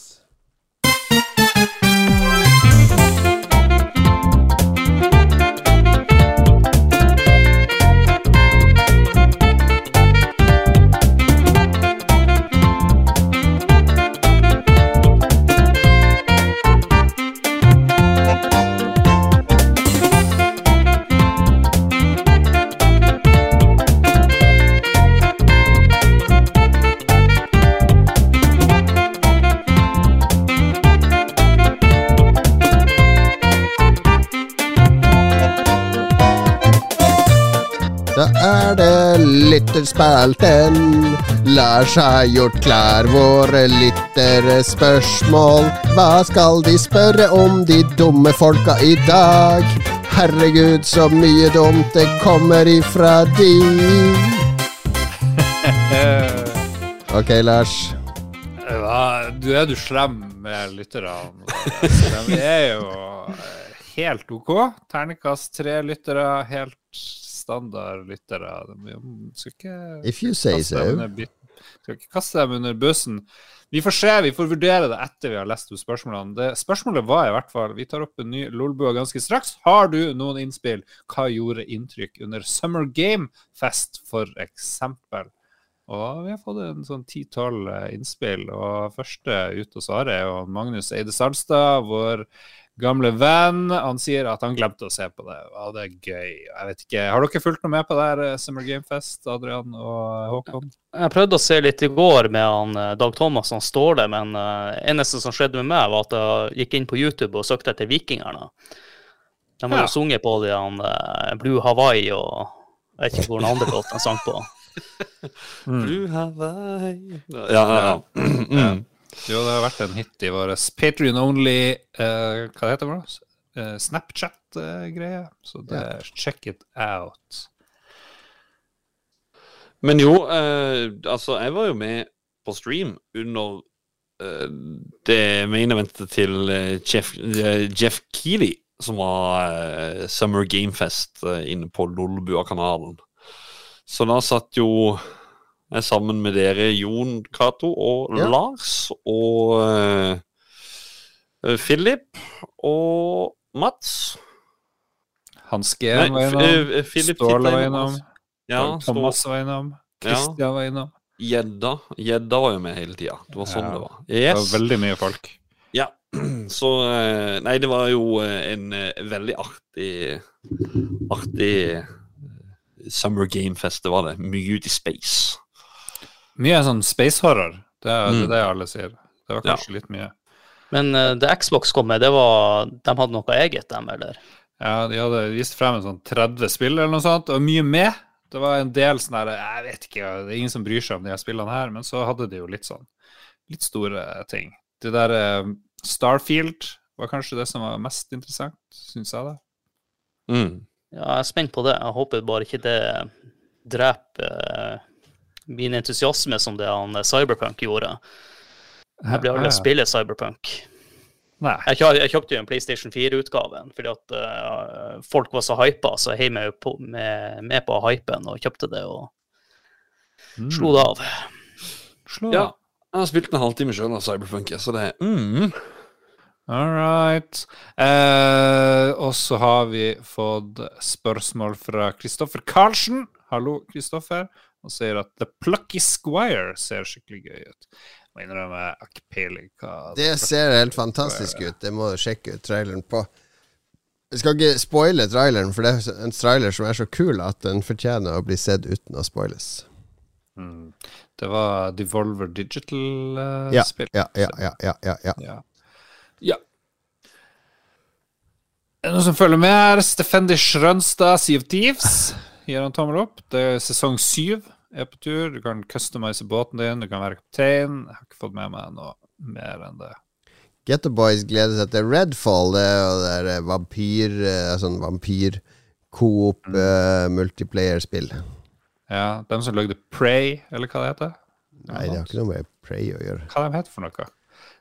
Lytterspalten. Lars har gjort klar våre lytterspørsmål. Hva skal de spørre om, de dumme folka i dag? Herregud, så mye dumt det kommer ifra de. Ok, Lars.
Hva? du er du slem med lytterne. De er jo helt OK. Ternekast tre lyttere, helt standard lyttere. De skal ikke
If you say so.
skal ikke kaste dem under bussen. Vi får se, vi får vurdere det etter vi har lest opp spørsmålene. Det, spørsmålet var i hvert fall Vi tar opp en ny Lolbua ganske straks. Har du noen innspill? Hva gjorde inntrykk under Summer Game Fest, for eksempel? Og vi har fått en sånn ti-tolv innspill, og første ut å svare er jo Magnus Eide Salstad, vår gamle venn. Han sier at han glemte å se på det. Ja, det er gøy. Jeg vet ikke. Har dere fulgt noe med på det her eh, Summer Game Fest, Adrian og Håkon?
Jeg prøvde å se litt i går med han eh, Dag Thomas han står der, men uh, eneste som skjedde med meg, var at jeg gikk inn på YouTube og søkte etter Vikingerne. De har
Ja.
jo sunget på de han uh, Blue Hawaii og jeg vet ikke hvor den andre låten han sang på.
Blue Hawaii Ja, ja, ja. Mm.
Jo, det har vært en hit i vår Patrion Only uh, Hva heter det? Uh, Snapchat-greie. Så det, check it out.
Men jo, uh, altså, jeg var jo med på stream under eh, det main eventet til eh, Jeff, eh, Jeff Keeley, som var eh, Summer Gamefest eh, inne på Lolbua-kanalen. Så da satt jo jeg sammen med dere, Jon Cato og
Ja.
Lars og eh, Philip og Mats.
Hans G var
Nei,
innom.
Eh,
Ståle var
innom. Ja,
Thomas var innom.
Ja.
Kristian var innom.
Gjedda Gjedda var jo med hele tida. Det var sånn
Ja.
det var.
Det var veldig mye folk.
Ja. Så eh, Nei, det var jo eh, en eh, veldig artig Artig eh, Summer Game Fest, det var det. Mye ut i space.
Mye sånn space horror. Det er det,
Mm.
er det alle sier. Det var
Ja.
kanskje litt mye.
Men uh, det Xbox kom med, det var De hadde noe eget, dem, eller?
Ja, de hadde vist frem en sånn 30 spill eller noe sånt, og mye med. Det var en del sånn her Jeg vet ikke, det er ingen som bryr seg om de her spillene her, men så hadde de jo litt sånn litt store ting. Det der uh, Starfield var kanskje det som var mest interessant, syns jeg, da.
Mm.
Ja, jeg er spent på det. Jeg håper bare ikke det dreper uh, min entusiasme som det han eh, Cyberpunk gjorde. Jeg blir aldri å spille Cyberpunk.
Nei.
Jeg, jeg kjøpte jo en PlayStation 4-utgaven fordi at uh, folk var så hypa, så jeg heiv meg på, med, med på hypen og kjøpte det og
Mm.
slo det av.
Slå
Ja. Jeg har spilt en halvtime sjøl av Cyberpunk, så det er mm.
All right. Eh, og så har vi fått spørsmål fra Kristoffer Karlsen. Hallo, Kristoffer. Og sier at The Plucky Squire ser skikkelig gøy ut. Må innrømme, jeg har ikke peiling hva
Det ser helt fantastisk ut. Det må du sjekke ut traileren på. Jeg skal ikke spoile traileren, for det er en trailer som er så kul at den fortjener å bli sett uten å spoiles.
Mm. Det var Devolver Digital-spill.
ja, ja, ja, ja, ja, ja.
ja. ja. Er det noen som følger med her? Stefendi Schrønstad, Sea of Thieves, gir han tommel opp. Det er sesong syv er på tur. Du kan customize båten din, du kan være kaptein. Jeg har ikke fått med meg noe mer enn det.
Get the Boys gleder seg til Redfall. Det er det eh, vampyr eh, Sånn vampyr-coop eh, multiplayer-spill.
Ja, dem som lagde Prey, eller hva det heter?
Nei, det har ikke noe med Prey å gjøre.
Hva de heter for noe?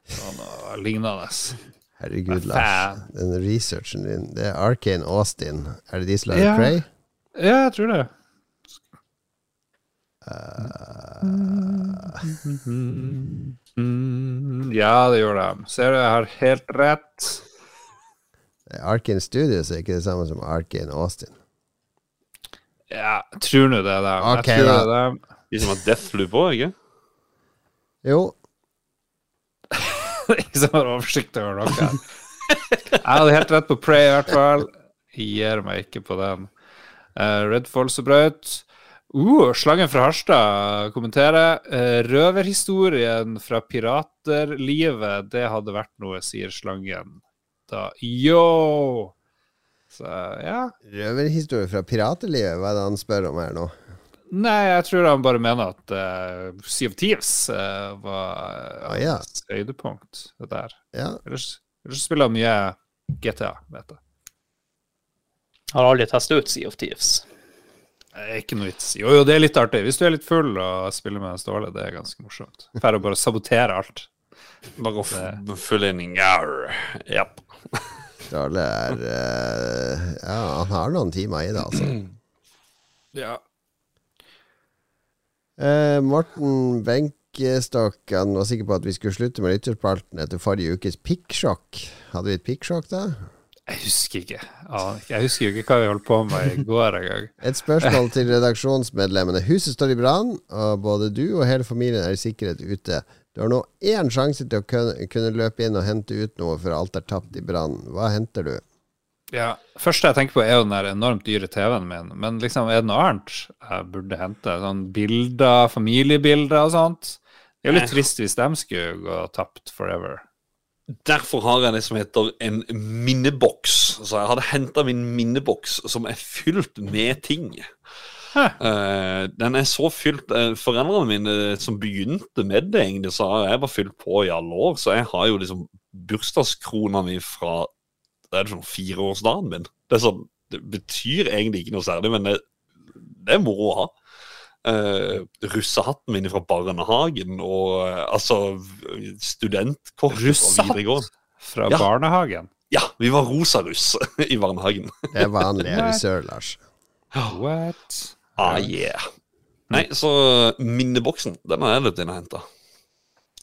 Sånn noe lignende.
Herregud, Lars. Den researchen din. Det er Arcane Austin. Er det de som lager
Ja.
Prey?
Ja, jeg tror det. Uh... ja, det gjør de. Ser du, jeg har helt rett.
Det er Studios er ikke det samme som Arkin Austin.
Ja, jeg tror nå det er dem.
Ok,
jeg tror
da.
det er.
De som har Deathloop òg, ikke?
Jo,
Ikke som har oversikt over noe. Jeg hadde helt rett på Prey, i hvert fall. Jeg gir meg ikke på den. Uh, Redfall bra ut. Uh, slangen fra Harstad kommenterer. Uh, røverhistorien fra piraterlivet, det hadde vært noe, sier slangen. Da Yo! Så ja.
røverhistorie fra piraterlivet, hva er det han spør om her nå?
Nei, jeg tror han bare mener at uh, Sea of Thieves uh, var uh,
Ah, ja.
høydepunkt. Der.
Ja,
Ellers, ellers spiller han mye GTA, vet jeg.
Har aldri testet ut Sea of Thieves.
Ikke noe vits. Jo, jo, det er litt artig. Hvis du er litt full og spiller med Ståle, det er ganske morsomt. For å bare sabotere alt.
Bare å f- fylle inn Njar. Japp.
Ståle er uh, Ja, han har noen timer i det, altså.
Ja.
Uh, Morten Benkestokk han var sikker på at vi skulle slutte med lytterspalten etter forrige ukes pikksjokk. Hadde vi et pikksjokk da?
Jeg husker ikke. Jeg husker jo ikke hva vi holdt på med i går engang.
Et spørsmål til redaksjonsmedlemmene. Huset står i brann, og både du og hele familien er i sikkerhet ute. Du har nå én sjanse til å kunne, løpe inn og hente ut noe før alt er tapt i brannen. Hva henter du?
Ja, første jeg tenker på, er jo den der enormt dyre TV-en min. Men liksom, er det noe annet jeg burde hente? Sånn bilder, familiebilder og sånt. Det er jo litt trist hvis de skulle gå tapt forever.
Derfor har jeg det som heter en minneboks. Så jeg hadde henta min minneboks som er fylt med ting. Eh, den er så fylt uh, Foreldrene mine som begynte med det, egentlig, så har jeg bare fylt på i alle år. Så jeg har jo liksom bursdagskrona mi fra det er sånn fireårsdagen min. Det, sånn, det betyr egentlig ikke noe særlig, men det, det er moro å ha. Uh, russehatten min fra barnehagen og uh, altså studentkort fra
Russehatt?
videregående.
Fra
Ja.
barnehagen.
Ja, vi var rosaruss i barnehagen.
Det er vanlig her i sør, Lars.
What?
Ah, yeah. Nei, så minneboksen, den har jeg løpt inn og henta.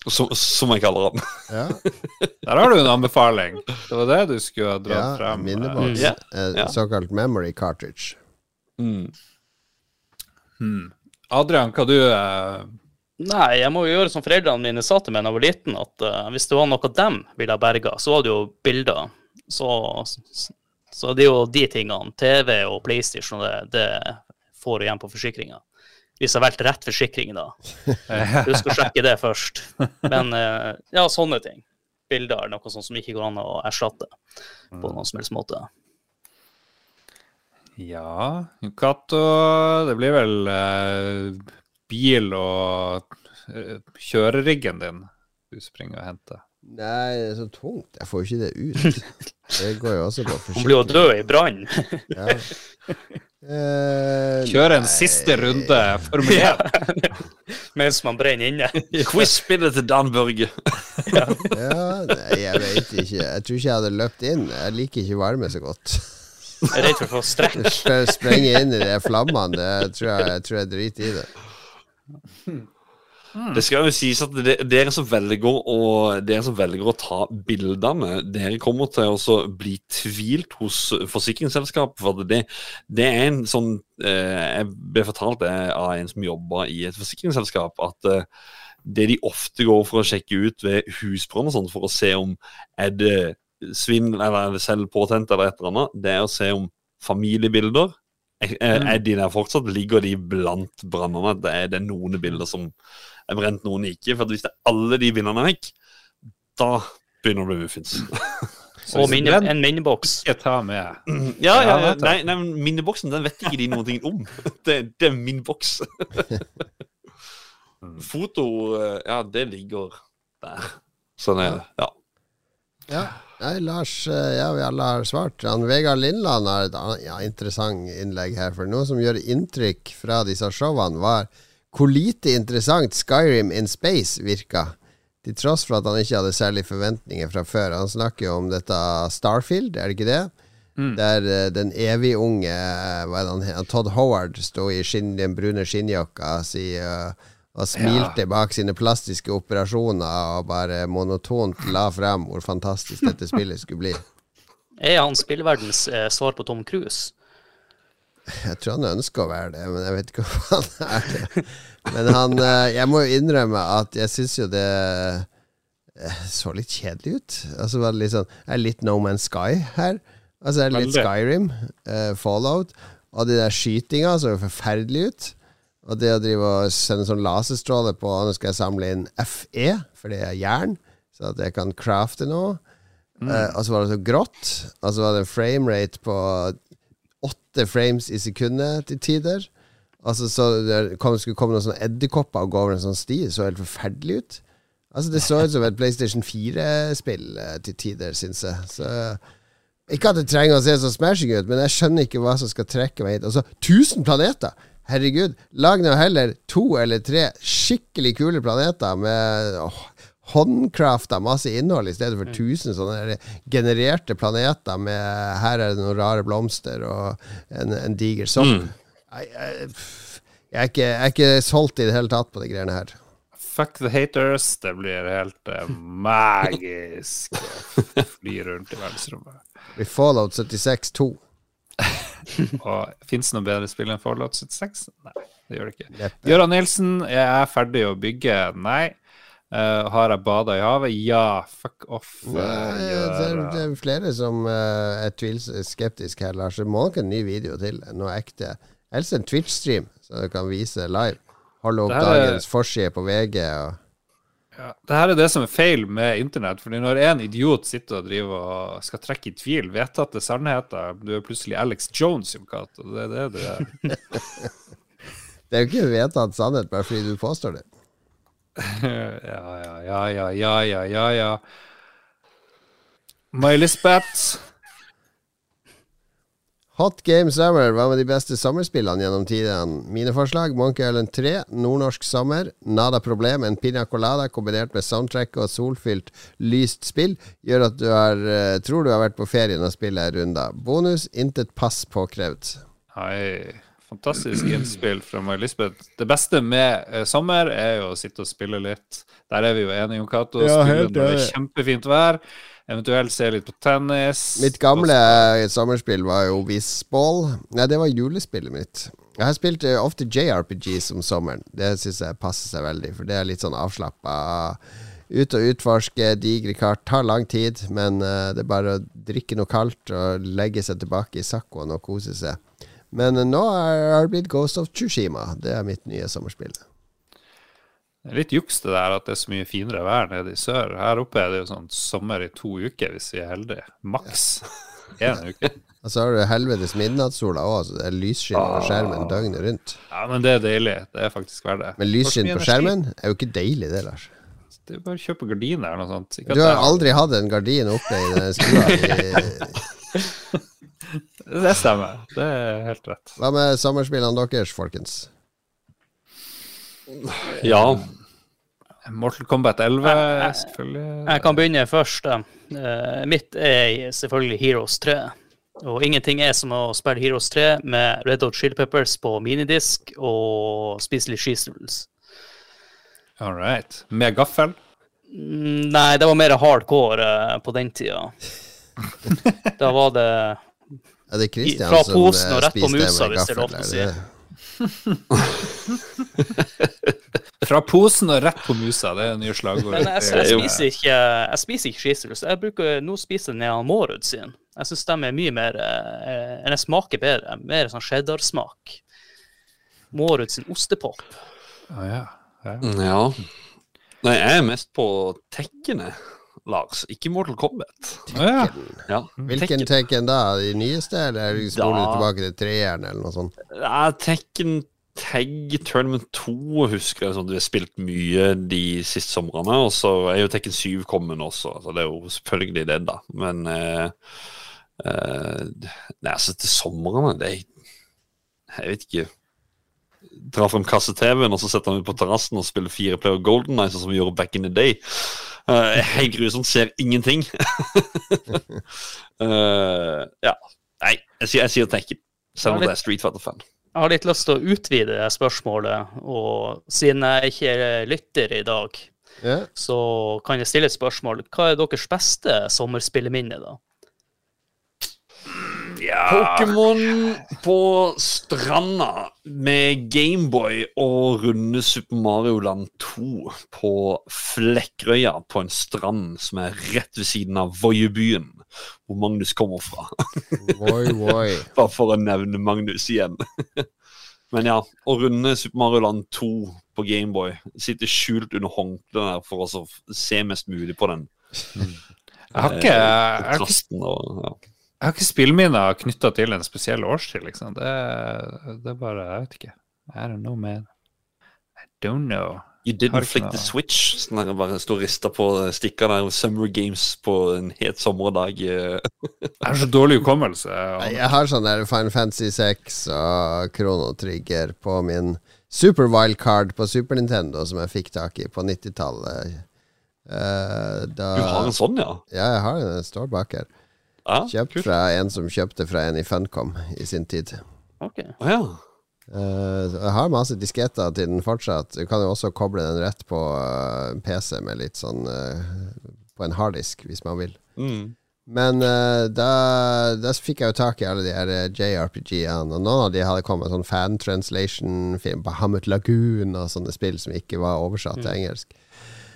Som, som jeg kaller den.
Ja,
Der har du en anbefaling. Det var det du skulle ha dratt
ja
frem.
minneboks.
Ja,
Eh,
ja.
Såkalt memory cartridge.
Mm.
Hmm. Adrian, hva du eh,
Nei, jeg må jo gjøre som foreldrene mine sa til meg da jeg var liten, at uh, hvis det var noe dem ville ha berga, så var det jo bilder. Så, så det er jo de tingene. TV og PlayStation, det, det får du igjen på forsikringa. Hvis jeg har valgt rett forsikring, da. Husk å sjekke det først. Men uh, ja, sånne ting. Bilder er noe sånt som ikke går an å erstatte på noen som helst måte.
Ja, katt og Det blir vel eh, bil og eh, kjøreriggen din du springer og henter.
Nei, det er så tungt. Jeg får jo ikke det ut. Det går jo også på
Hun blir jo død i brann.
Ja. Eh,
Kjøre en
nei.
siste runde Formel 1.
Mens man brenner inne.
Quiz-spillet til Dan Børge.
Ja, nei, jeg vet ikke. Jeg tror ikke jeg hadde løpt inn. Jeg liker ikke varme så godt.
Jeg er redd for å få strekk.
Sprenge inn i de flammene, det tror jeg, jeg tror jeg driter i det.
Det skal jo sies at dere som velger å Dere som velger å ta bildene, dere kommer til å bli tvilt hos forsikringsselskapet. For det, det er en sånn eh, Jeg ble fortalt det av en som jobber i et forsikringsselskap, at eh, det de ofte går for å sjekke ut ved husbrann og sånn, for å se om er det svindel eller er selvpåtent eller et eller annet, det er å se om familiebilder er, er de der fortsatt? Ligger de blant brannene? Det er det noen bilder som er brent, noen ikke. For hvis det er alle de bildene er vekk, da begynner det å bli muffins.
Og minne, en minneboks.
Ikke ta med.
Ja, ja,
Ja,
nei, men minneboksen den vet ikke de noen ting om. Det, det er min boks. Foto, eh, ja, det ligger der. Sånn er det. Ja.
Ja. Nei, Lars, eh, ja, vi alle har svart. Han, Vegard Lindland har et ja, interessant innlegg her. For noe som gjør inntrykk fra disse showene, var hvor lite interessant Skyrim in Space virka. Til tross for at han ikke hadde særlig forventninger fra før. Han snakker jo om dette Starfield, er det ikke det? Der uh, den evig unge uh, Todd Howard sto i skinn, den brune skinnjakka si eh, og smilte bak sine plastiske operasjoner og bare monotont la frem hvor fantastisk dette spillet skulle bli.
Er han spillverdens eh, svar på Tom Cruise?
Jeg tror han ønsker å være det, men jeg vet ikke om han er det. Men han eh, Jeg må jo innrømme at jeg syns jo det eh, så litt kjedelig ut. Altså var det litt sånn Er litt No Man's Sky her? Altså er det litt Skyrim, eh, Fallout, og de der skytinga så jo forferdelig ut. Og det å drive og sende sånn laserstråle på Nå skal jeg samle inn FE, for det er jern, så at jeg kan crafte noe. Eh, og så var det så grått. Og så var det en framerate på åtte frames i sekundet til tider. Altså så det kom, skulle komme noen sånne edderkopper og gå over en sånn sti. Det så helt forferdelig ut. Altså Det så ut som et PlayStation 4-spill eh, til tider, syns jeg. Så Ikke at det trenger å se så smashing ut, men jeg skjønner ikke hva som skal trekke meg hit. Altså, 1000 planeter! Herregud, lag nå heller to eller tre skikkelig kule planeter med åh, håndkrafta masse innhold, i stedet for 1000 sånne genererte planeter med Her er det noen rare blomster og en, en diger sopp. Mm. jeg, jeg, jeg, er ikke, jeg er ikke solgt i det hele tatt på de greiene her.
Fuck the haters. Det blir helt uh, magisk fly rundt i verdensrommet.
I Fallout 76 2.
Og Fins det noe bedre spill enn Fallout 76? Nei, det gjør det ikke.
Neppe.
Gøran Nilsen, jeg er ferdig å bygge. Nei. Uh, har jeg bada i havet? Ja. Fuck off.
Nei, det, er, det er flere som uh, er tvils skeptiske her, Lars. Det må nok en ny video til. Noe ekte. Helst en Twitch-stream, så du kan vise live. Holde opp
er-
dagens forside på VG. Og
Ja, det her er det som er feil med internett. Fordi når en idiot sitter og driver og skal trekke i tvil vedtatte sannheter Du er plutselig Alex Jones, Jon Cato. Det er det du er.
det er jo ikke vedtatt sannhet bare fordi du påstår det.
Ja, ja, ja, ja, ja, ja, ja, ja. My-Lisbeth.
Hot Game Summer. Hva med de beste sommerspillene gjennom tidene? Mine forslag Monkey Island 3, Nordnorsk sommer, Nada Problem, en piña colada kombinert med soundtrack og solfylt, lyst spill gjør at du har, eh, tror du har vært på ferie når spillet er runda. Bonus intet pass påkrevd.
Hei. Fantastisk innspill fra My-Lisbeth. Det beste med eh, sommer er jo å sitte og spille litt. Der er vi jo enige, Jon Cato.
Ja,
Spille når det er kjempefint vær. Eventuelt se litt på tennis.
Mitt gamle sommerspill var jo Whizball. Nei, det var julespillet mitt. Jeg har spilt eh, ofte JRPGs om sommeren. Det syns jeg passer seg veldig, for det er litt sånn avslappa. Ut og utforske, digre kart. Tar lang tid, men eh, det er bare å drikke noe kaldt og legge seg tilbake i saccoen og kose seg. Men nå er- har det blitt Ghost of Tsushima. Det er mitt nye sommerspill.
Det er litt juks det der at det er så mye finere vær nede i sør. Her oppe er det jo sånn sommer i to uker, hvis vi er heldige. Maks én uke.
Og så har du helvetes midnattssola òg, så det er lysskinn på skjermen døgnet rundt.
Ja, men det er deilig. Det er faktisk verdt det.
Men lysskinn på skjermen er jo ikke deilig, det, Lars.
Det er bare å kjøpe gardiner eller noe sånt. Ikke
Du har aldri hatt en gardin oppe i den stua. i-
Det stemmer. Det er helt rett.
Hva med sommerspillene deres, folkens?
Ja.
Mortal Kombat 11, selvfølgelig.
Jeg kan begynne først. Eh, mitt er selvfølgelig Heroes 3. Og ingenting er som å spille Heroes 3 med Red Hot Chili Peppers på minidisk og spise litt cheese doodles.
All right. Med gaffel?
Mm, Nei, det var mer hardcore eh, på den tida. Da var det
Er det Christian
Fra posen
eh,
og rett på musa, hvis det er lov til å si.
Fra posen og rett på musa, det er nye slagord.
Men jeg, jeg spiser ikke Jeg spiser ikke cheese. Jeg bruker nå spiser jeg av Mårud sin. Jeg syns de er mye mer eh, Eller smaker bedre. Mer sånn cheddar-smak. Mårud sin ostepop.
Ah, ja. ja.
ja. Nei, jeg er mest på tekkene, Lars. Ikke Mortal Kombat.
Tekken. ja.
Ja,
Hvilken
Tekken.
Da? De nyeste, eller spoler du tilbake til treeren, eller noe sånt?
Ja, Tekken Tag Tournament 2 husker jeg sånn, vi har spilt mye de siste somrene. Og så er jo Tekken 7 kommet også, så det er jo selvfølgelig det, da. Men eh, eh, Nei, altså, til somrene det er, Jeg vet ikke Dra frem kasse-TV-en og så setter han ut på terrassen og spiller fire player Golden sånn som vi gjorde back in the day. Uh, Helt grusomt, ser ingenting. uh, ja. Nei, jeg sier, jeg sier Tekken. Selv om det er Street Fighter-fan.
Jeg har litt lyst til å utvide det spørsmålet, og siden jeg ikke er lytter i dag,
yeah.
så kan jeg stille et spørsmål. Hva er deres beste sommerspilleminne, da?
Pokémon på stranda med Gameboy og runde Super Mario Land 2 på Flekkerøya på en strand som er rett ved siden av Voiebyen, hvor Magnus kommer fra.
Voi, voi.
Bare for å nevne Magnus igjen. Men ja, å runde Super Mario Land 2 på Gameboy, sitte skjult under håndkleet der for å se mest mulig på den
Jeg har ikke, jeg har ikke,
og ja.
Jeg har ikke spillminner knytta til en spesiell årstid, liksom. Det, det er bare Jeg vet ikke. I don't know, man. I don't know.
You didn't flick the switch. Sånn der bare stå og rista på stikka der Summer Games på en het sommerdag. eh.
Jeg har så dårlig hukommelse.
Jeg har sånn der Final Fantasy 6 og Krono Trigger på min Super Wildcard på Super Nintendo som jeg fikk tak i på 90-tallet. Uh,
Du har en sånn, ja?
Ja, jeg har den. Den står bak her.
Ja,
Kjøpt
kult.
fra en som kjøpte fra en i Funcom i sin tid.
Ok.
Å ja.
Uh, jeg har masse disketter til den fortsatt. Du kan jo også koble den rett på uh, en PC med litt sånn uh, På en harddisk, hvis man vil.
Mm.
Men da, da fikk jeg jo tak i alle de her JRPG-ene. Og noen av de hadde kommet sånn fan translation-film på Hammet Lagoon og sånne spill som ikke var oversatt til engelsk.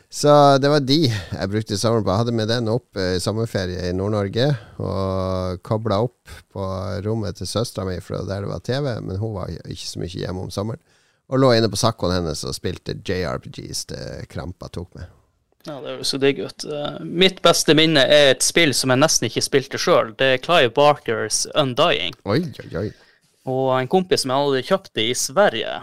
Så det var de jeg brukte sommeren på. Jeg hadde med den opp eh, i sommerferie i Nord-Norge. Og kobla opp på rommet til søstera mi, for der det var TV. Men hun var ikke så mye hjemme om sommeren. Og lå inne på sakkoen hennes og spilte JRPGs til krampa tok med.
Ja, det høres jo digg ut. Mitt beste minne er et spill som jeg nesten ikke spilte sjøl. Det er Clive Barkers Undying.
Oi, oi, oi.
Og en kompis som jeg hadde kjøpt det i Sverige,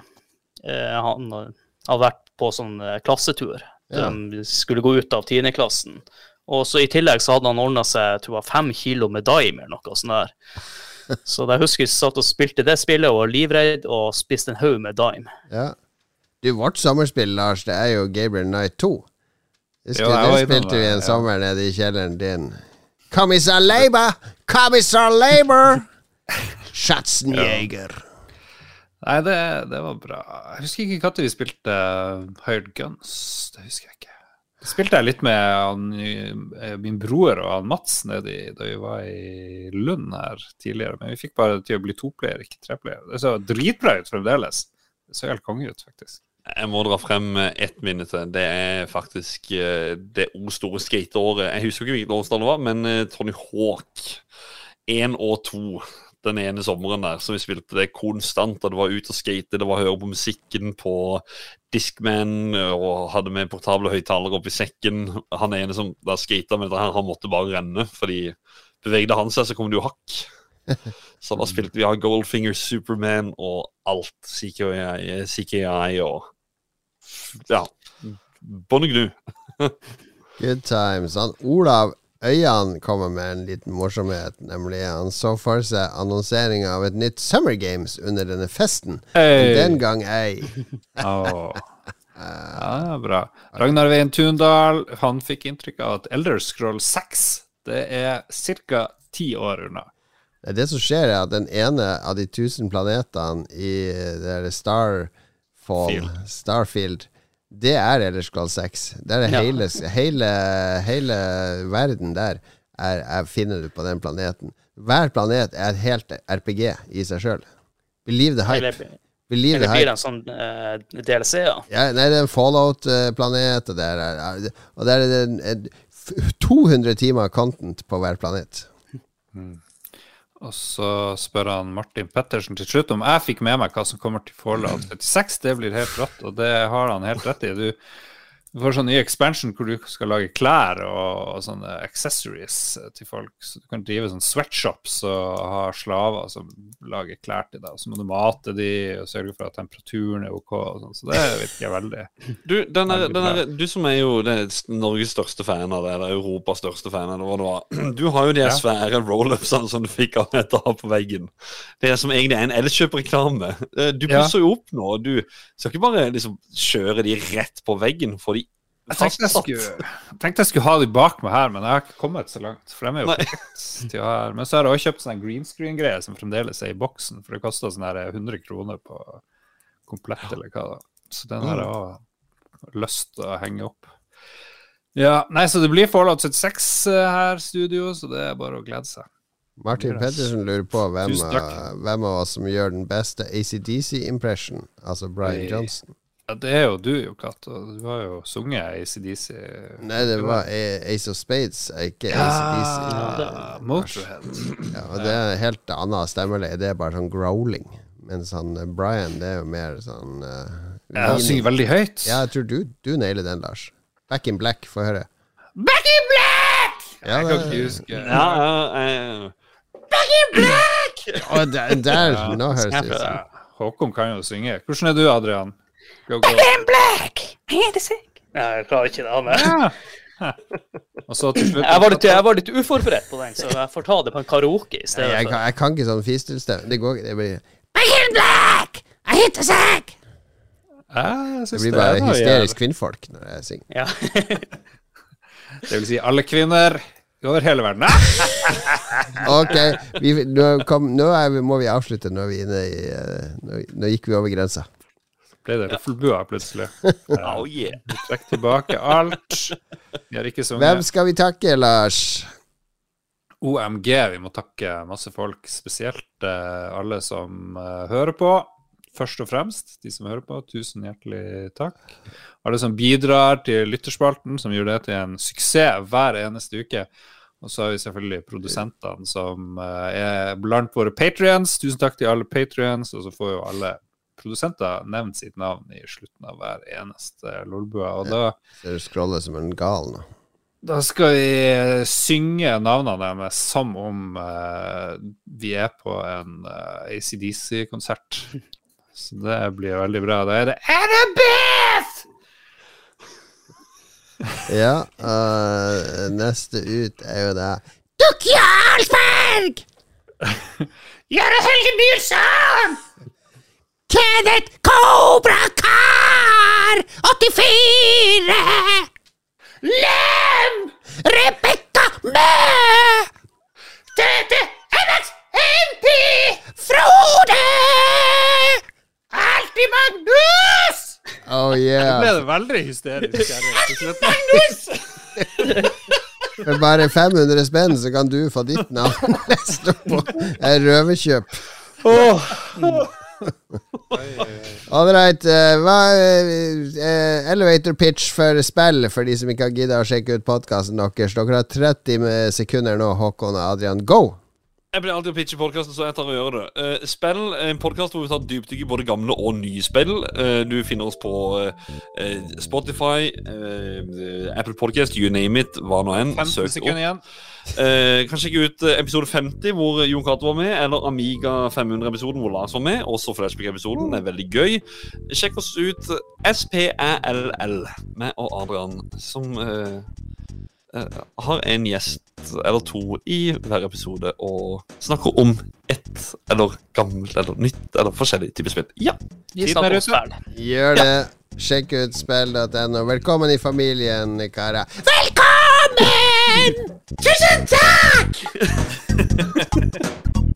eh, han har vært på sånn eh, klassetur.
Ja.
De skulle gå ut av tiendeklassen. Og så i tillegg så hadde han ordna seg jeg tror jeg, fem kilo med Daim eller noe sånt der. Så jeg husker jeg satt og spilte det spillet og var livredd og spiste en haug med Dime.
Ja. Du, vårt sommerspill, Lars, det er jo Gabriel Knight 2. Husker
Jo,
det spilte vi en
ja.
sommer nede i kjelleren din. Kommissar Leiber! Kommissar Leiber! Schatzenjeger.
Nei, det, det var bra. Jeg husker ikke når vi spilte uh, Hired Guns. Det husker jeg ikke. Det spilte jeg litt med han, eh, min bror og han Mats nedi da vi var i Lund her tidligere. Men vi fikk bare til å bli toplayer, ikke treplayer. Det så dritbra ut fremdeles. Det så helt konge ut, faktisk.
Jeg må dra frem eh, ett minne til. Det er faktisk eh, det store skateåret. Jeg husker ikke hvilket årstall det var, men eh, Tony Hawk 1 og 2 den ene sommeren der som vi spilte det konstant. og Det var ut og skate, det var høre på musikken på Discman og hadde med portable høyttalere oppi sekken. Han ene som da skata med dette her, han måtte bare renne, fordi bevegde han seg, så kom det jo hakk. Så da spilte vi av Goldfinger, Superman og alt. CKI, CKI og Ja. Bånn gnu.
Good times. Han Olav Øyan kommer med en liten morsomhet, nemlig han så for seg annonseringa av et nytt Summer Games under denne festen.
Hey.
Den gang ei.
Åh. Ja, bra. Ragnar Veien Tundal han fikk inntrykk av at Elder Scroll 6 det er ca. ti år unna.
Det, som skjer, er at den ene av de tusen planetene i det Starfall
Field.
Starfield det er Elder Scroll 6. Det er
det
hele, hele, hele verden der er, er, finner du på den planeten. Hver planet er et helt RPG i seg sjøl. Believe the hype.
Eller,
Believe
eller blir det en sånn uh, DLC, ja?
Ja, nei, det er en Fallout-planet, og, det er- og der er det en, en, 200 timer content på hver planet.
Og så spør han Martin Pettersen til slutt om jeg fikk med meg hva som kommer til forlag 36. Det blir helt rått, og det har han helt rett i. Du, du får sånn ny expansion hvor du skal lage klær og, og sånne accessories til folk. Så du kan drive sånn sweatshops og ha slaver som lager klær til deg. Og så må du mate de og sørge for at temperaturen er OK og sånn. Så det virker veldig
Du, denne,
Veldig
den er, du som er jo det, Norges største fan av det, eller Europas største fan, eller hva det var. Du har jo de
Ja.
svære roll-upsene som du fikk av et av på veggen. Det er som egentlig er en Elkjøp-reklame. Eh, Du
Ja.
pusser jo opp nå, du skal ikke bare liksom kjøre de rett på veggen, for de
Jeg tenkte jeg, skulle, tenkte jeg skulle ha de bak meg her, men jeg har ikke kommet så langt. For de er jo til å her. Men så har jeg også kjøpt sånn green screen-greie som fremdeles er i boksen, for det koster sånn her 100 kroner på komplett, eller hva da. Så den har jeg også lyst til å henge opp. Ja, nei, så det blir Fallout 76 her, studio, så det er bare å glede seg.
Martin Pettersen lurer på hvem, av- hvem av oss som gjør den beste ACDC-impression, altså Brian. Johnson.
Ja, det er jo du, jo, Katt, og du har jo sunget ACDC.
Nei, det var Ace of Spades, ikke ACDC.
Ja, Motorhead.
Ja, og det er en helt annet stemmeleie. Det er bare sånn growling. Mens han eh, Brian, det er jo mer sånn uh,
Ja, han synger veldig høyt.
Ja, jeg tror du, du nailer den, Lars. Back in black, få høre.
Back in black!
Ja,
jeg kan ikke huske.
Ja, ja,
black! der, der nå høres det ut som
Håkon kan jo synge. Hvordan er du, Adrian? Go, sick.
Nei, jeg klarer ikke det. Er.
Ja. Og så til slutt
Jeg var, litt, jeg var litt uforberedt på den, så jeg får ta det på en karaoke i
Nei, jeg, kan, jeg kan ikke sånn fistelstemme. Det går ikke. Det blir,
Ja, jeg
det
synes
blir
det
bare
det
hysterisk kvinnfolk når jeg synger.
Ja.
Det vil si alle kvinner over hele verden. Ah!
Ok, vi, nå, kom, nå er vi, må vi avslutte. Nå er vi inne i eh, Nå, nå gikk vi over grensa.
Ble det røffelbua plutselig?
oh yeah.
Trekk tilbake alt. Vi har ikke
Hvem skal vi takke, Lars?
OMG, vi må takke masse folk, spesielt eh, alle som eh, hører på. Først og fremst de som hører på, tusen hjertelig takk. Alle som bidrar til lytterspalten, som gjør det til en suksess hver eneste uke. Og så har vi selvfølgelig produsentene som eh, er blant våre patrions. Tusen takk til alle patrions, og så får jo alle produsenter nevnt sitt navn i slutten av hver eneste Lolbua. Og da
ja, du scroller som en gal nå.
da skal vi synge navnene deres som om uh, vi er på en uh, ACDC-konsert. Så det blir veldig bra. Da er det Annabeth!
Ja, uh, neste ut er jo det Dukk Jarlsberg!
Gjøre Helge Nilsson!
Kenneth Cobra Kar 84!
Lem!
Rebekka Mø!
Tete Alex MP!
Frode!
Alltid Magnus!
Oh
Ble
yeah.
det veldig hysterisk Magnus!
For bare 500 spenn så kan du få ditt navn lest opp på et røverkjøp. All right. eh, hva eh, Elevator pitch for spill, for de som ikke har gidda å sjekke ut podkasten deres. Dere har 30 sekunder nå, Håkon og Adrian. Go!
Jeg blir alltid å pitche podkasten, så jeg tar og gjør det. Uh, spill en podkast hvor vi tar dypdykk i både gamle og nye spill. Uh, du finner oss på uh, Spotify, Apple Podcast, you name it, hva nå enn.
15 sekunder igjen.
kan sjekke ut episode 50, hvor Jon Cato var med, eller Amiga 500-episoden, hvor Lars var med. Også Flashback-episoden. Det er veldig gøy. Sjekk oss ut SPLL med og Adrian, som har en gjest eller to i hver episode og snakker om ett eller gammelt eller nytt eller forskjellig type spill. Ja.
Vi snakker om spill.
Gjør det. Sjekk ut spill.no. Velkommen i familien, karer. Velkommen! Tusen takk!